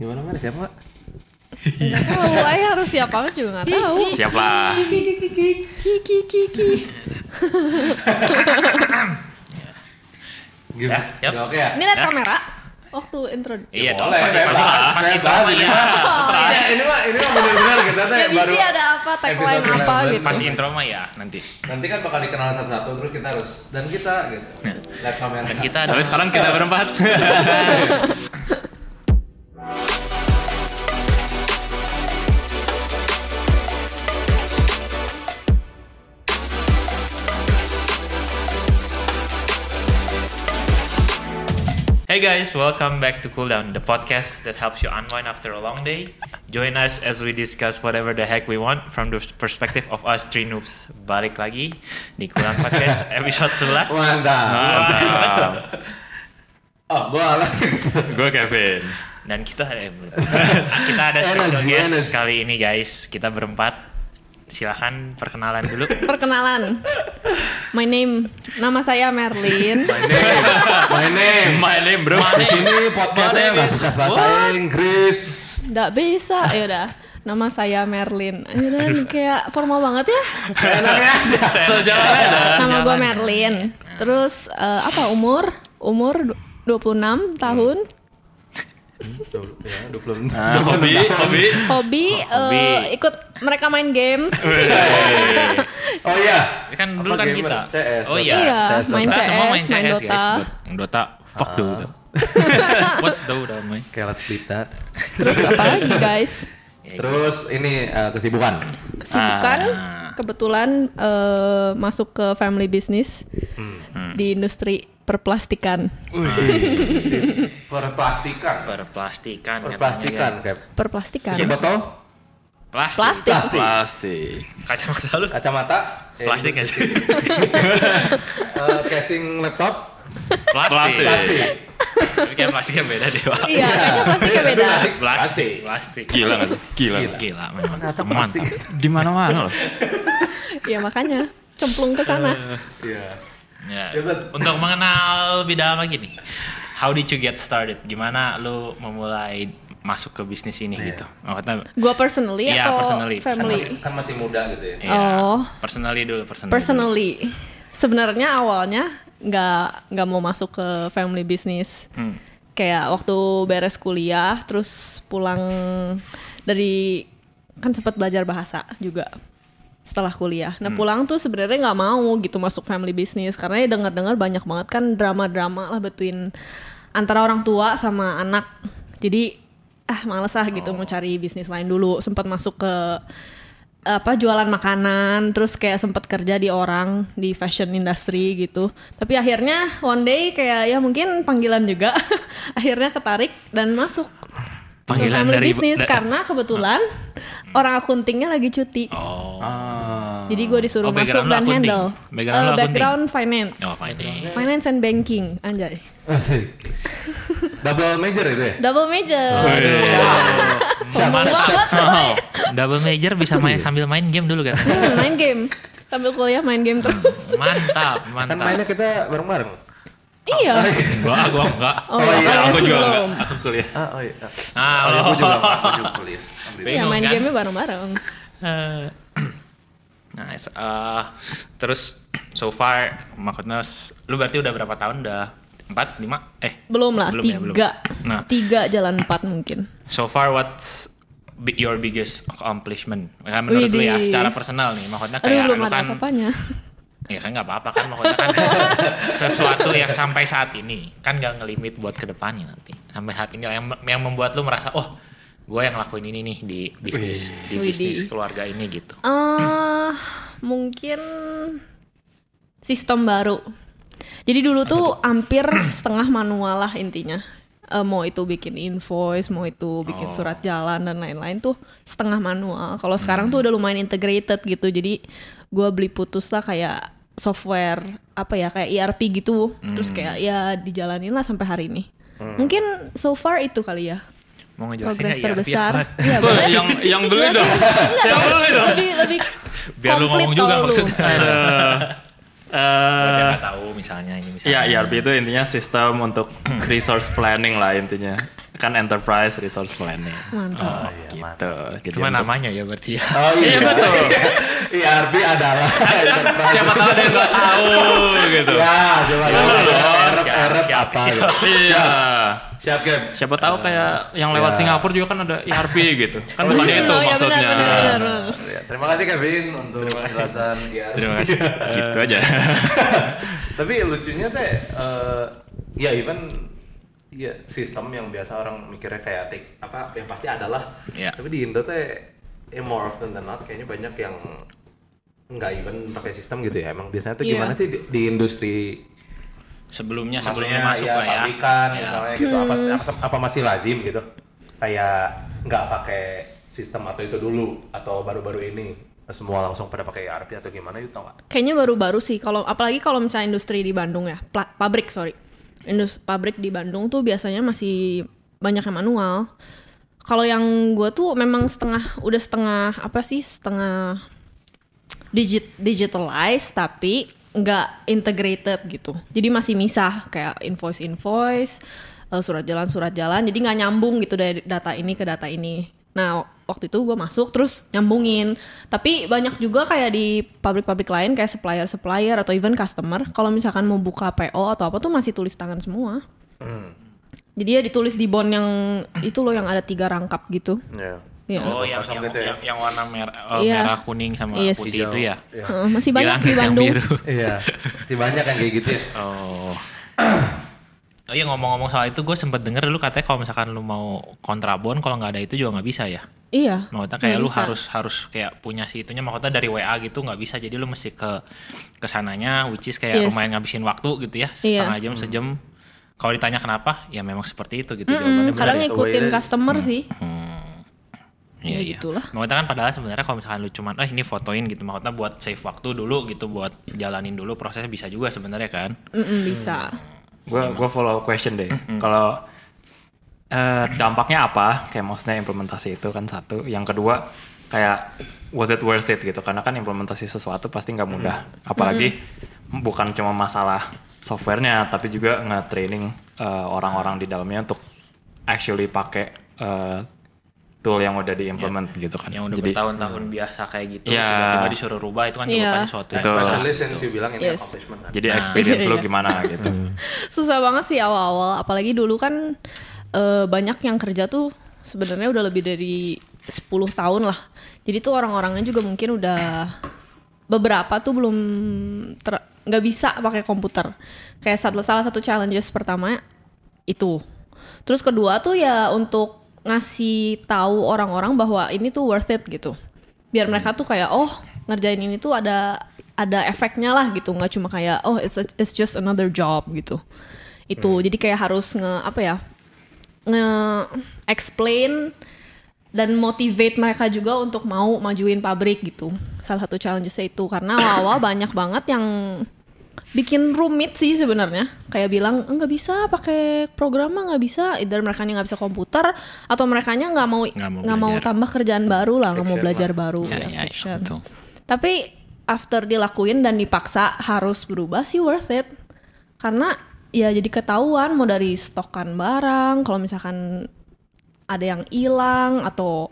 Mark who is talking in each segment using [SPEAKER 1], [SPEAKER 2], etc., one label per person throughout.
[SPEAKER 1] Gimana Mar? Siapa?
[SPEAKER 2] Nggak tahu, Ayah harus siapa juga nggak tahu.
[SPEAKER 3] Siap lah.
[SPEAKER 2] Kiki Kiki.
[SPEAKER 1] Gimana?
[SPEAKER 3] Ya, yap.
[SPEAKER 1] Udah oke ya?
[SPEAKER 2] Ini lihat kamera. Waktu intro.
[SPEAKER 3] Iya dong,
[SPEAKER 1] Boleh,
[SPEAKER 3] masih masih masih drama
[SPEAKER 1] ini
[SPEAKER 3] ya.
[SPEAKER 1] mah- Ini, ini mah ini mah benar-benar kita teh
[SPEAKER 2] Ya
[SPEAKER 1] baru
[SPEAKER 2] ada apa tagline apa
[SPEAKER 1] 11.
[SPEAKER 2] gitu.
[SPEAKER 3] Masih intro mah ya nanti.
[SPEAKER 1] Nanti kan bakal dikenal satu-satu terus kita harus dan kita gitu. Lihat kamera.
[SPEAKER 3] Dan kita
[SPEAKER 4] Tapi sekarang kita berempat.
[SPEAKER 3] Hey guys, welcome back to Cool Down, the podcast that helps you unwind after a long day. Join us as we discuss whatever the heck we want from the perspective of us three noobs. Balik lagi di Cool Down Podcast episode 11.
[SPEAKER 1] Mantap.
[SPEAKER 4] Mantap.
[SPEAKER 1] Oh, gua Alex.
[SPEAKER 4] Gue Kevin.
[SPEAKER 3] Dan kita eh, belum. kita ada special
[SPEAKER 1] Energy,
[SPEAKER 3] guest
[SPEAKER 1] energy.
[SPEAKER 3] kali ini guys. Kita berempat. Silahkan perkenalan dulu.
[SPEAKER 2] Perkenalan. My name, nama saya Merlin.
[SPEAKER 1] My name. My name.
[SPEAKER 4] My name bro.
[SPEAKER 1] Di sini podcastnya nggak bisa bahasa Inggris.
[SPEAKER 2] Nggak bisa, ya udah. Nama saya Merlin. Akhirnya kayak formal banget ya.
[SPEAKER 1] Seenaknya aja.
[SPEAKER 4] Sejalan aja.
[SPEAKER 2] Nama gue Merlin. Terus eh, apa umur? Umur du- 26 tahun.
[SPEAKER 1] Ya, 20.
[SPEAKER 4] Nah, hobi, hobi.
[SPEAKER 2] Hobi,
[SPEAKER 3] hobi.
[SPEAKER 2] eh, ikut mereka main game.
[SPEAKER 1] Oh iya.
[SPEAKER 3] kan dulu
[SPEAKER 1] Apa
[SPEAKER 3] kan kita.
[SPEAKER 1] CS,
[SPEAKER 3] oh iya.
[SPEAKER 2] Iya,
[SPEAKER 1] CS,
[SPEAKER 2] main CS,
[SPEAKER 3] semua main
[SPEAKER 2] main
[SPEAKER 3] CS
[SPEAKER 2] Dota.
[SPEAKER 3] guys. Dot- Dota. Fuck Dota. What's Dota, man?
[SPEAKER 1] Kayak let's split that.
[SPEAKER 2] Terus apa lagi guys?
[SPEAKER 1] Terus ini eh, kesibukan.
[SPEAKER 2] Kesibukan,
[SPEAKER 3] Ah.
[SPEAKER 2] kebetulan eh, masuk ke family business
[SPEAKER 3] Hmm.
[SPEAKER 2] di industri perplastikan.
[SPEAKER 1] Perplastikan.
[SPEAKER 3] Perplastikan.
[SPEAKER 1] Perplastikan kayak
[SPEAKER 2] Perplastikan.
[SPEAKER 1] Pakai botol,
[SPEAKER 3] Plastik.
[SPEAKER 2] Plastik.
[SPEAKER 1] Plastik.
[SPEAKER 4] Plastik.
[SPEAKER 3] Kacamata lu.
[SPEAKER 1] kacamata, eh,
[SPEAKER 3] Plastik nggak sih?
[SPEAKER 1] eh, casing laptop,
[SPEAKER 3] Plastik.
[SPEAKER 1] plastik.
[SPEAKER 3] Tapi Kayak plastiknya beda deh, Pak.
[SPEAKER 2] Iya, kayaknya plastiknya beda.
[SPEAKER 1] Plastik.
[SPEAKER 3] Plastik. Plastik.
[SPEAKER 4] Gila tuh? Gila.
[SPEAKER 1] Gila.
[SPEAKER 3] Gila memang.
[SPEAKER 1] Ternyata
[SPEAKER 3] Mantap.
[SPEAKER 1] plastik.
[SPEAKER 4] Di mana-mana loh.
[SPEAKER 2] Iya makanya cemplung ke sana.
[SPEAKER 1] Iya.
[SPEAKER 3] Ya.
[SPEAKER 1] Ya, Bet.
[SPEAKER 3] Untuk mengenal lebih dalam lagi nih. How did you get started? Gimana lu memulai masuk ke bisnis ini gitu? Maksudnya
[SPEAKER 2] Gua personally
[SPEAKER 3] Iya,
[SPEAKER 2] atau
[SPEAKER 3] personally.
[SPEAKER 1] Kan
[SPEAKER 2] family?
[SPEAKER 1] masih, kan masih muda gitu ya.
[SPEAKER 3] ya,
[SPEAKER 2] Oh.
[SPEAKER 3] personally dulu, personally.
[SPEAKER 2] Personally, sebenarnya awalnya nggak nggak mau masuk ke family business.
[SPEAKER 3] Hmm.
[SPEAKER 2] Kayak waktu beres kuliah, terus pulang dari kan sempat belajar bahasa juga setelah kuliah.
[SPEAKER 3] Hmm.
[SPEAKER 2] Nah pulang tuh sebenarnya nggak mau gitu masuk family business karena ya dengar-dengar banyak banget kan drama-drama lah between antara orang tua sama anak. Jadi ah males ah gitu
[SPEAKER 3] Oh.
[SPEAKER 2] mau cari bisnis lain dulu. Sempat masuk ke apa jualan makanan terus kayak sempat kerja di orang di fashion industry gitu tapi akhirnya one day kayak ya mungkin panggilan juga akhirnya ketarik dan masuk
[SPEAKER 3] Panggilan
[SPEAKER 2] family
[SPEAKER 3] dari- da-
[SPEAKER 2] karena kebetulan orang akuntingnya lagi cuti
[SPEAKER 3] Oh.
[SPEAKER 1] Ah.
[SPEAKER 2] jadi gue disuruh
[SPEAKER 3] Oh,
[SPEAKER 2] masuk dan
[SPEAKER 3] akunting.
[SPEAKER 2] handle
[SPEAKER 3] Background akunting.
[SPEAKER 2] background finance
[SPEAKER 3] Oh, fine.
[SPEAKER 2] finance and banking anjay
[SPEAKER 1] Asik. Double major itu ya?
[SPEAKER 2] double major
[SPEAKER 1] Siap,
[SPEAKER 2] Sombong
[SPEAKER 1] siap,
[SPEAKER 2] banget
[SPEAKER 1] siap.
[SPEAKER 3] Oh, double major bisa main sambil main game dulu kan?
[SPEAKER 2] Hmm, main game sambil kuliah main game terus
[SPEAKER 3] Mantap,
[SPEAKER 1] Kan
[SPEAKER 3] mantap.
[SPEAKER 1] mainnya kita bareng-bareng.
[SPEAKER 2] Iya
[SPEAKER 3] Gua, gua enggak.
[SPEAKER 2] oh,
[SPEAKER 1] Oh, iya,
[SPEAKER 4] Aku juga
[SPEAKER 2] belum.
[SPEAKER 4] enggak. Aku kuliah.
[SPEAKER 1] Ah, oh iya.
[SPEAKER 3] Ah,
[SPEAKER 1] Oh, iya,
[SPEAKER 3] oh.
[SPEAKER 1] gua juga, gua juga kuliah.
[SPEAKER 2] iya main
[SPEAKER 3] kan?
[SPEAKER 2] gamenya bareng-bareng
[SPEAKER 3] Eh, Nice. Eh, terus so far maksudnya lu berarti udah berapa tahun udah empat lima eh
[SPEAKER 2] Belum lah,
[SPEAKER 3] Belum ya, belum.
[SPEAKER 2] tiga.
[SPEAKER 3] Nah.
[SPEAKER 2] Tiga jalan empat mungkin.
[SPEAKER 3] so far what's bi- your biggest accomplishment Nah, menurut lu ya secara personal nih maksudnya
[SPEAKER 2] Aduh,
[SPEAKER 3] kayak
[SPEAKER 2] belum
[SPEAKER 3] lu
[SPEAKER 2] ada
[SPEAKER 3] kan
[SPEAKER 2] apa-apanya.
[SPEAKER 3] Ya kan nggak apa-apa kan maksudnya kan sesuatu yang sampai saat ini kan nggak ngelimit buat ke depannya nanti sampai saat ini yang yang membuat lu merasa oh gue yang ngelakuin ini nih di bisnis di bisnis keluarga ini gitu
[SPEAKER 2] Eh, mungkin sistem baru. Jadi dulu tuh hampir setengah manual lah intinya. Eh, mau itu bikin invoice, mau itu bikin
[SPEAKER 3] Oh.
[SPEAKER 2] surat jalan dan lain-lain tuh setengah manual. Kalau sekarang tuh udah lumayan integrated gitu. Jadi gua beli putus lah kayak software apa ya kayak ERP gitu. Terus kayak ya dijalanin lah sampai hari ini. Mungkin so far itu kali ya.
[SPEAKER 3] mau
[SPEAKER 2] Progres
[SPEAKER 3] ya,
[SPEAKER 2] terbesar. Iya, boleh.
[SPEAKER 4] yang yang beli dong.
[SPEAKER 2] Enggak
[SPEAKER 4] Yang beli dong.
[SPEAKER 2] lebih lebih
[SPEAKER 3] biar lu
[SPEAKER 2] komplit
[SPEAKER 3] ngomong juga maksudnya
[SPEAKER 4] Eh,
[SPEAKER 3] nggak tahu misalnya ini misalnya
[SPEAKER 4] Ya, ERP itu intinya sistem untuk resource planning lah intinya. Kan enterprise resource planning.
[SPEAKER 2] Mantap.
[SPEAKER 4] Oh, gitu. Jadi
[SPEAKER 3] Cuma
[SPEAKER 4] untuk-
[SPEAKER 3] namanya ya berarti ya.
[SPEAKER 1] Oh iya betul. ERP adalah enterprise.
[SPEAKER 3] Siapa tahu dia nggak tahu gitu.
[SPEAKER 1] Ya, siapa tahu
[SPEAKER 3] Siapa
[SPEAKER 1] ada
[SPEAKER 3] siap,
[SPEAKER 1] apa
[SPEAKER 3] siap.
[SPEAKER 1] gitu.
[SPEAKER 4] Iya.
[SPEAKER 1] Siap Gem.
[SPEAKER 4] Siapa tahu kayak yang lewat
[SPEAKER 1] Ya.
[SPEAKER 4] Singapura juga kan ada ERP gitu. Kan bukannya
[SPEAKER 2] iya.
[SPEAKER 4] itu
[SPEAKER 2] Oh, iya,
[SPEAKER 4] maksudnya.
[SPEAKER 2] benar, benar, benar.
[SPEAKER 1] Ya, terima kasih Kevin untuk penjelasan ERP.
[SPEAKER 4] Terima kasih. gitu aja.
[SPEAKER 1] Tapi lucunya teh eh, ya even ya sistem yang biasa orang mikirnya kayak take apa yang pasti adalah.
[SPEAKER 3] Iya.
[SPEAKER 1] Tapi di Indo teh ya more often than not kayaknya banyak yang nggak even pakai sistem gitu ya. Emang biasanya tuh
[SPEAKER 2] Iya.
[SPEAKER 1] gimana sih di, di industri
[SPEAKER 3] Sebelumnya sebelumnya masuk
[SPEAKER 1] ya,
[SPEAKER 3] lah ya.
[SPEAKER 1] pabrikan
[SPEAKER 3] Ya.
[SPEAKER 1] misalnya gitu apa, apa apa masih lazim gitu kayak nggak pakai sistem atau itu dulu atau baru-baru ini semua langsung pada pakai ERP atau gimana itu tau nggak?
[SPEAKER 2] Kayaknya baru-baru sih. Kalau apalagi kalau misalnya industri di Bandung ya, pla- pabrik sorry, industri pabrik di Bandung tuh biasanya masih banyak yang manual. Kalau yang gue tuh memang setengah, udah setengah apa sih, setengah digit digitalized tapi nggak integrated gitu. Jadi masih misah kayak invoice invoice, eh, surat jalan surat jalan. Jadi nggak nyambung gitu dari data ini ke data ini. Nah waktu itu gue masuk terus nyambungin. Tapi banyak juga kayak di pabrik-pabrik lain kayak supplier supplier atau even customer. Kalau misalkan mau buka PO atau apa tuh masih tulis tangan semua. Jadi ya ditulis di bond yang itu loh yang ada tiga rangkap gitu.
[SPEAKER 1] Ya.
[SPEAKER 2] Iya.
[SPEAKER 3] Oh, yang,
[SPEAKER 1] Kosong
[SPEAKER 3] yang,
[SPEAKER 1] gitu ya?
[SPEAKER 3] yang, yang warna merah, oh,
[SPEAKER 2] Iya.
[SPEAKER 3] merah kuning sama
[SPEAKER 2] Yes.
[SPEAKER 3] putih itu ya.
[SPEAKER 2] Heeh, masih banyak
[SPEAKER 3] Yang-
[SPEAKER 2] di
[SPEAKER 3] yang
[SPEAKER 2] Bandung.
[SPEAKER 1] Iya, si banyak yang kayak gitu ya.
[SPEAKER 3] Oh. Oh iya ngomong-ngomong soal itu gue sempet denger dulu katanya kalau misalkan lu mau kontrabon kalau nggak ada itu juga nggak bisa ya.
[SPEAKER 2] Iya.
[SPEAKER 3] Maksudnya kayak lu
[SPEAKER 2] bisa.
[SPEAKER 3] harus harus kayak punya si itunya maksudnya dari WA gitu nggak bisa jadi lu mesti ke ke sananya which is kayak
[SPEAKER 2] Yes.
[SPEAKER 3] lumayan ngabisin waktu gitu ya
[SPEAKER 2] Iya.
[SPEAKER 3] setengah jam sejam. Kalau ditanya kenapa ya memang seperti itu gitu
[SPEAKER 2] Mm-mm,
[SPEAKER 3] jawabannya benar
[SPEAKER 2] kadang
[SPEAKER 3] ya.
[SPEAKER 2] ngikutin customer sih.
[SPEAKER 3] Iya
[SPEAKER 2] Ya
[SPEAKER 3] iya.
[SPEAKER 2] gitulah.
[SPEAKER 3] Maksudnya kan padahal sebenarnya kalau misalkan lu cuman eh ini fotoin gitu maksudnya buat save waktu dulu gitu buat jalanin dulu prosesnya bisa juga sebenarnya kan.
[SPEAKER 2] Mm-mm, bisa.
[SPEAKER 4] Gue gue follow question deh. Kalau eh, dampaknya apa? Kayak maksudnya implementasi itu kan satu. Yang kedua kayak was it worth it gitu? Karena kan implementasi sesuatu pasti nggak mudah. Apalagi bukan cuma masalah softwarenya, tapi juga nge-training eh, orang-orang di dalamnya untuk actually pakai eh, tool yang udah diimplement gitu kan.
[SPEAKER 3] Yang udah
[SPEAKER 4] Jadi
[SPEAKER 3] bertahun-tahun biasa kayak gitu
[SPEAKER 4] Iya.
[SPEAKER 3] tiba-tiba disuruh rubah itu kan juga
[SPEAKER 2] Iya.
[SPEAKER 3] kan sesuatu yang
[SPEAKER 4] Betul.
[SPEAKER 1] Especially since you bilang ini
[SPEAKER 2] Yes.
[SPEAKER 1] accomplishment kan.
[SPEAKER 4] jadi experience lu
[SPEAKER 2] Iya.
[SPEAKER 4] gimana gitu.
[SPEAKER 2] Susah banget sih awal-awal, apalagi dulu kan eh, banyak yang kerja tuh sebenarnya udah lebih dari 10 tahun lah. Jadi tuh orang-orangnya juga mungkin udah beberapa tuh belum ter- nggak bisa pakai komputer. Kayak satu- salah satu challenges pertama itu. Terus kedua tuh ya untuk ngasih tahu orang-orang bahwa ini tuh worth it gitu. Biar mereka tuh kayak oh ngerjain ini tuh ada ada efeknya lah gitu, nggak cuma kayak oh it's a- it's just another job gitu. Itu jadi kayak harus nge apa ya nge explain dan motivate mereka juga untuk mau majuin pabrik gitu. Salah satu challenges itu karena awal-awal banyak banget yang bikin rumit sih sebenarnya. Kayak bilang "Eh, nggak bisa pakai program mah nggak bisa. Either mereka nggak bisa komputer atau mereka nggak mau
[SPEAKER 3] Nggak mau
[SPEAKER 2] nggak mau,
[SPEAKER 3] belajar.
[SPEAKER 2] tambah kerjaan baru lah, nggak mau belajar
[SPEAKER 1] lah.
[SPEAKER 2] baru
[SPEAKER 3] Ya,
[SPEAKER 2] ya,
[SPEAKER 3] ya, ya, betul.
[SPEAKER 2] Tapi after dilakuin dan dipaksa harus berubah sih worth it. Karena ya jadi ketahuan mau dari stokan barang, kalau misalkan ada yang hilang atau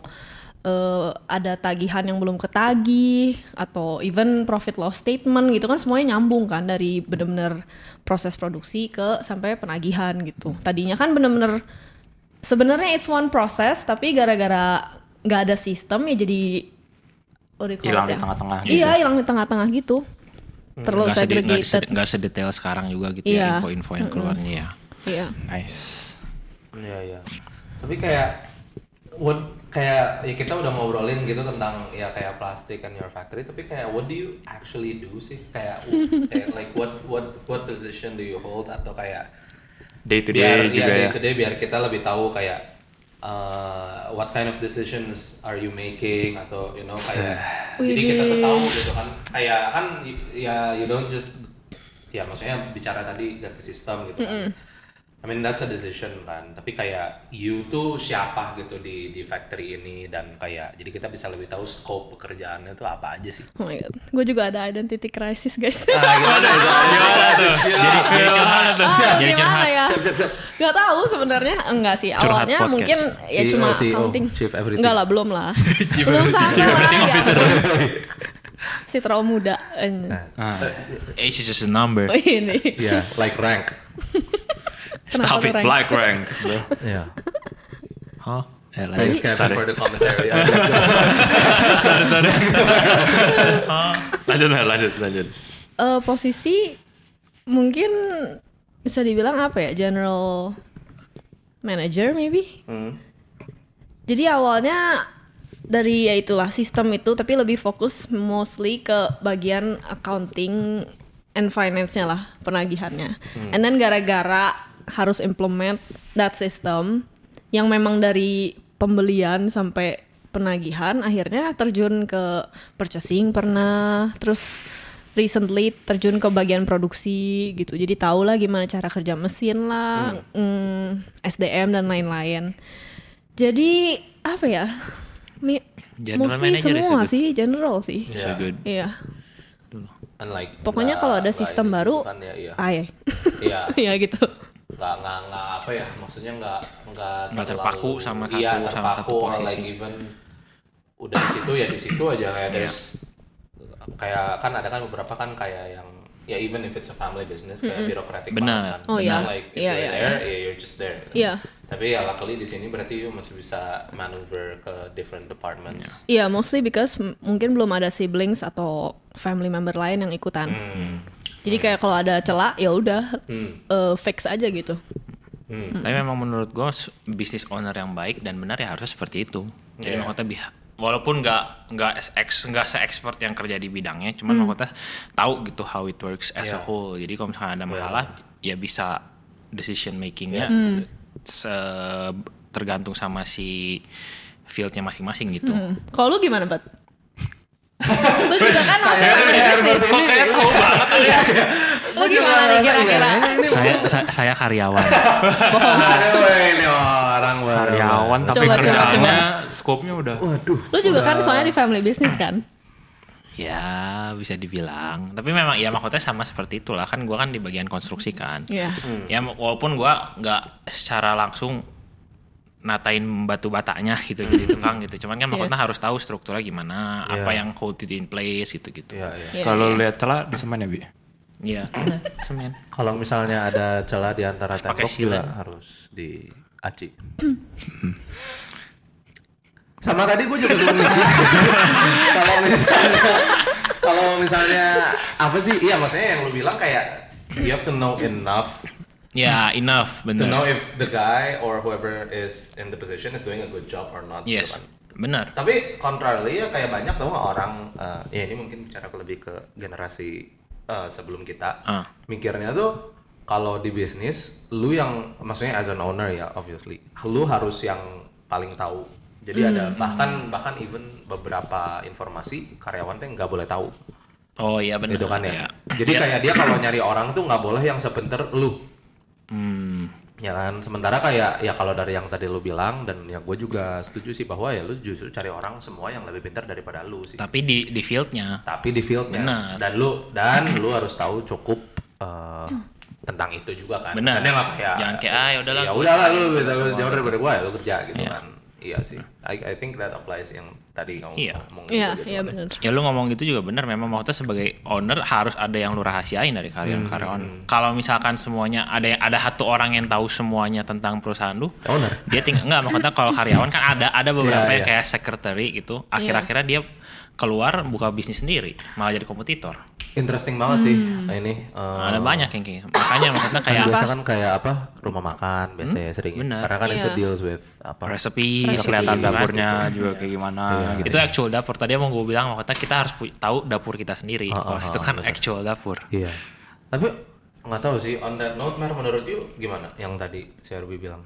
[SPEAKER 2] eh, ada tagihan yang belum ketagih atau even profit loss statement gitu kan semuanya nyambung kan dari bener-bener proses produksi ke sampai penagihan gitu. Tadinya kan bener-bener sebenarnya it's one process tapi gara-gara nggak ada sistem ya jadi
[SPEAKER 4] Hilang
[SPEAKER 2] it
[SPEAKER 4] di
[SPEAKER 2] ya?
[SPEAKER 4] tengah-tengah gitu.
[SPEAKER 2] Iya, hilang di tengah-tengah gitu. Terlalu
[SPEAKER 3] nggak sede- nggak nggak sedetail sekarang juga gitu
[SPEAKER 2] Iya.
[SPEAKER 3] ya info-info yang keluarnya ya.
[SPEAKER 2] Iya.
[SPEAKER 4] Nice.
[SPEAKER 1] Iya iya. Tapi kayak what kayak ya kita udah ngobrolin gitu tentang ya kayak plastik and your factory tapi kayak what do you actually do sih? Kayak, kayak like what what what position do you hold? Atau kayak
[SPEAKER 4] Day to
[SPEAKER 1] biar
[SPEAKER 4] day juga
[SPEAKER 1] day
[SPEAKER 4] ya.
[SPEAKER 1] to day biar kita lebih tahu kayak uh, what kind of decisions are you making? Atau you know kayak jadi kita tuh tahu gitu kan. Kayak kan ya you don't just ya maksudnya bicara tadi ganti sistem gitu kan I mean that's a decision kan. Tapi kayak you tuh siapa gitu di di factory ini dan kayak jadi kita bisa lebih tahu scope pekerjaannya tuh apa aja sih.
[SPEAKER 2] Oh my god, gue juga ada identity crisis guys.
[SPEAKER 1] Ah, gimana itu?
[SPEAKER 3] Gimana tuh? Jadi jadi curhat tuh.
[SPEAKER 2] Ah,
[SPEAKER 3] Jadi
[SPEAKER 2] gimana
[SPEAKER 3] curhat.
[SPEAKER 2] ya?
[SPEAKER 1] Siap siap siap.
[SPEAKER 2] Gak tahu sebenarnya enggak sih.
[SPEAKER 3] Curhat
[SPEAKER 2] Awalnya
[SPEAKER 3] podcast.
[SPEAKER 2] mungkin ya
[SPEAKER 1] CEO,
[SPEAKER 2] cuma
[SPEAKER 1] CEO,
[SPEAKER 2] accounting.
[SPEAKER 1] chief everything.
[SPEAKER 2] Enggak lah, belum lah.
[SPEAKER 3] Chief
[SPEAKER 2] belum
[SPEAKER 3] everything.
[SPEAKER 2] sampai
[SPEAKER 3] Chief
[SPEAKER 2] lah.
[SPEAKER 3] everything
[SPEAKER 2] ya.
[SPEAKER 3] officer.
[SPEAKER 2] Si terlalu muda.
[SPEAKER 4] Ah.
[SPEAKER 3] Age is just a number.
[SPEAKER 2] Oh ini.
[SPEAKER 1] Iya, like rank.
[SPEAKER 3] Stop it.
[SPEAKER 2] Rank?
[SPEAKER 4] Like rank.
[SPEAKER 1] Iya.
[SPEAKER 3] Huh?
[SPEAKER 4] Eh, lanjut.
[SPEAKER 1] Thanks Kevin for the commentary.
[SPEAKER 3] sorry, sorry.
[SPEAKER 4] lanjut, lanjut, lanjut.
[SPEAKER 2] Eh, posisi mungkin bisa dibilang apa ya? General manager maybe.
[SPEAKER 1] Hmm.
[SPEAKER 2] Jadi awalnya dari ya itulah sistem itu tapi lebih fokus mostly ke bagian accounting and finance-nya lah penagihannya. And then gara-gara harus implement that system yang memang dari pembelian sampai penagihan akhirnya terjun ke purchasing pernah terus recently terjun ke bagian produksi gitu. Jadi tahu lah gimana cara kerja mesin lah, mm, SDM dan lain-lain. Jadi apa ya? Mi-
[SPEAKER 3] General
[SPEAKER 2] mostly semua sih general sih.
[SPEAKER 3] So
[SPEAKER 1] Yeah.
[SPEAKER 3] good.
[SPEAKER 2] Iya.
[SPEAKER 1] Unlike
[SPEAKER 2] Pokoknya kalau ada sistem
[SPEAKER 1] ini
[SPEAKER 2] baru,
[SPEAKER 1] gitu kan, ya, iya. Iya.
[SPEAKER 2] Iya gitu.
[SPEAKER 1] Nggak nggak nggak apa ya maksudnya nggak nggak
[SPEAKER 3] Nggak
[SPEAKER 1] terlalu-
[SPEAKER 3] terpaku sama
[SPEAKER 1] iya,
[SPEAKER 3] satu- sama
[SPEAKER 1] terpaku
[SPEAKER 3] satu
[SPEAKER 1] or
[SPEAKER 3] posisi.
[SPEAKER 1] like even udah di situ ya di situ aja
[SPEAKER 3] Iya.
[SPEAKER 1] kayak there's kayak kan ada kan beberapa kan kayak yang ya even if it's a family business kayak birokratik
[SPEAKER 3] Benar.
[SPEAKER 1] banget kan.
[SPEAKER 2] Oh, iya.
[SPEAKER 1] like if
[SPEAKER 2] Iya,
[SPEAKER 1] you're
[SPEAKER 2] iya,
[SPEAKER 1] there ya you're just there
[SPEAKER 2] Iya.
[SPEAKER 1] tapi ya luckily di sini berarti you masih bisa maneuver ke different departments
[SPEAKER 2] Iya, mostly because mungkin belum ada siblings atau family member lain yang ikutan. Jadi kayak kalau ada celah ya udah
[SPEAKER 1] Hmm.
[SPEAKER 2] eh, fix aja gitu.
[SPEAKER 3] Tapi memang menurut gue bisnis owner yang baik dan benar ya harusnya seperti itu. Jadi
[SPEAKER 1] Iya.
[SPEAKER 3] maksudnya walaupun nggak nggak ex nggak se expert yang kerja di bidangnya, cuman maksudnya tahu gitu how it works as a
[SPEAKER 1] Iya.
[SPEAKER 3] whole. Jadi kalau misalnya ada masalah ya bisa decision makingnya
[SPEAKER 1] Iya.
[SPEAKER 3] se- tergantung sama si fieldnya masing-masing gitu.
[SPEAKER 2] Hmm. Kalau lu gimana, Bat? Lu juga kan business.
[SPEAKER 3] Kok kayak tahu banget
[SPEAKER 2] Iya. Lu gimana nih kira-kira?
[SPEAKER 3] saya, saya saya karyawan.
[SPEAKER 1] aduh ini orang baru
[SPEAKER 4] Karyawan tapi
[SPEAKER 2] Coba, coba,
[SPEAKER 4] kerjaannya scope-nya udah
[SPEAKER 1] waduh
[SPEAKER 2] Lu juga kan soalnya di family business kan?
[SPEAKER 3] Ya bisa dibilang. Tapi memang ya maksudnya sama seperti itulah kan gua kan di bagian konstruksi kan.
[SPEAKER 2] Iya.
[SPEAKER 3] Ya walaupun gua nggak secara langsung natain batu batanya gitu jadi tukang gitu. Cuman kan maksudnya harus tahu strukturnya gimana, apa
[SPEAKER 1] Iya.
[SPEAKER 3] yang hold it in place gitu-gitu.
[SPEAKER 1] Iya, iya.
[SPEAKER 2] Iya,
[SPEAKER 4] Kalau
[SPEAKER 2] iya.
[SPEAKER 4] lihat celah di semen ya, Bi?
[SPEAKER 3] Iya, benar, semen.
[SPEAKER 1] Kalau misalnya ada celah di antara tembok juga
[SPEAKER 3] sealant.
[SPEAKER 1] harus di aci. Sama tadi gue juga belum mikir. Kalau misalnya, kalau misalnya apa sih? Iya maksudnya yang lu bilang kayak you have to know enough
[SPEAKER 3] Ya, enough,
[SPEAKER 1] to know
[SPEAKER 3] benar.
[SPEAKER 1] if the guy or whoever is in the position is doing a good job or not. gitu
[SPEAKER 3] Yes,
[SPEAKER 1] kan.
[SPEAKER 3] benar.
[SPEAKER 1] Tapi contrarily ya kayak banyak tau nggak orang, eh, ya ini mungkin bicara lebih ke generasi eh, sebelum kita,
[SPEAKER 3] Ah.
[SPEAKER 1] mikirnya tuh kalau di bisnis, lu yang maksudnya as an owner ya obviously, lu harus yang paling tahu. Jadi ada bahkan bahkan even beberapa informasi karyawan tuh nggak boleh tahu,
[SPEAKER 3] Oh iya benar.
[SPEAKER 1] gitu kan ya.
[SPEAKER 3] Iya.
[SPEAKER 1] Jadi kayak dia kalau nyari orang tuh nggak boleh yang sepenter lu,
[SPEAKER 3] Hmm,
[SPEAKER 1] ya kan sementara kayak ya kalau dari yang tadi lu bilang dan ya gue juga setuju sih bahwa ya lu justru cari orang semua yang lebih pintar daripada lu sih
[SPEAKER 3] tapi di di fieldnya.
[SPEAKER 1] tapi di fieldnya
[SPEAKER 3] Benar.
[SPEAKER 1] dan lu dan lu harus tahu cukup eh, tentang itu juga kan
[SPEAKER 3] Benar.
[SPEAKER 1] Misalnya nggak kayak
[SPEAKER 3] Jangan kayak, ah, ya udahlah,
[SPEAKER 1] ya udahlah lu jauh daripada gue ya lu kerja gitu
[SPEAKER 3] Iya.
[SPEAKER 1] kan iya sih I, I think that applies yang tadi kamu
[SPEAKER 3] Iya.
[SPEAKER 1] ngomong
[SPEAKER 2] Iya,
[SPEAKER 1] gitu
[SPEAKER 2] iya benar.
[SPEAKER 3] Ya lu ngomong gitu juga benar memang maksudnya sebagai owner harus ada yang lu rahasiain dari karyawan-karyawan.
[SPEAKER 1] Hmm.
[SPEAKER 3] Kalau misalkan semuanya ada yang ada satu orang yang tahu semuanya tentang perusahaan lu,
[SPEAKER 1] owner
[SPEAKER 3] dia tinggal enggak maksudnya kalau karyawan kan ada ada beberapa
[SPEAKER 1] Iya,
[SPEAKER 3] yang
[SPEAKER 1] iya.
[SPEAKER 3] kayak secretary gitu. Akhir-akhirnya dia keluar buka bisnis sendiri, malah jadi kompetitor.
[SPEAKER 1] interesting banget sih
[SPEAKER 2] Hmm.
[SPEAKER 1] nah, ini
[SPEAKER 3] Nah, ada banyak yang kayak gitu. Makanya maksudnya
[SPEAKER 1] kan
[SPEAKER 3] kayak
[SPEAKER 1] biasa kan kayak apa rumah makan biasanya sering ya.
[SPEAKER 3] benar.
[SPEAKER 1] karena kan itu
[SPEAKER 2] Iya.
[SPEAKER 1] deals with apa
[SPEAKER 3] resepi,
[SPEAKER 4] kelihatan
[SPEAKER 3] gitu kan.
[SPEAKER 4] dapurnya juga kayak gimana gitu.
[SPEAKER 3] Itu actual dapur. Tadi mau gue bilang maksudnya kita harus tahu dapur kita sendiri.
[SPEAKER 1] Ah,
[SPEAKER 3] Kalau
[SPEAKER 1] ah,
[SPEAKER 3] itu
[SPEAKER 1] ah,
[SPEAKER 3] kan
[SPEAKER 1] benar.
[SPEAKER 3] actual dapur.
[SPEAKER 1] Iya. Tapi nggak tahu sih on that note Mer menurut you gimana yang tadi si Arbi bilang?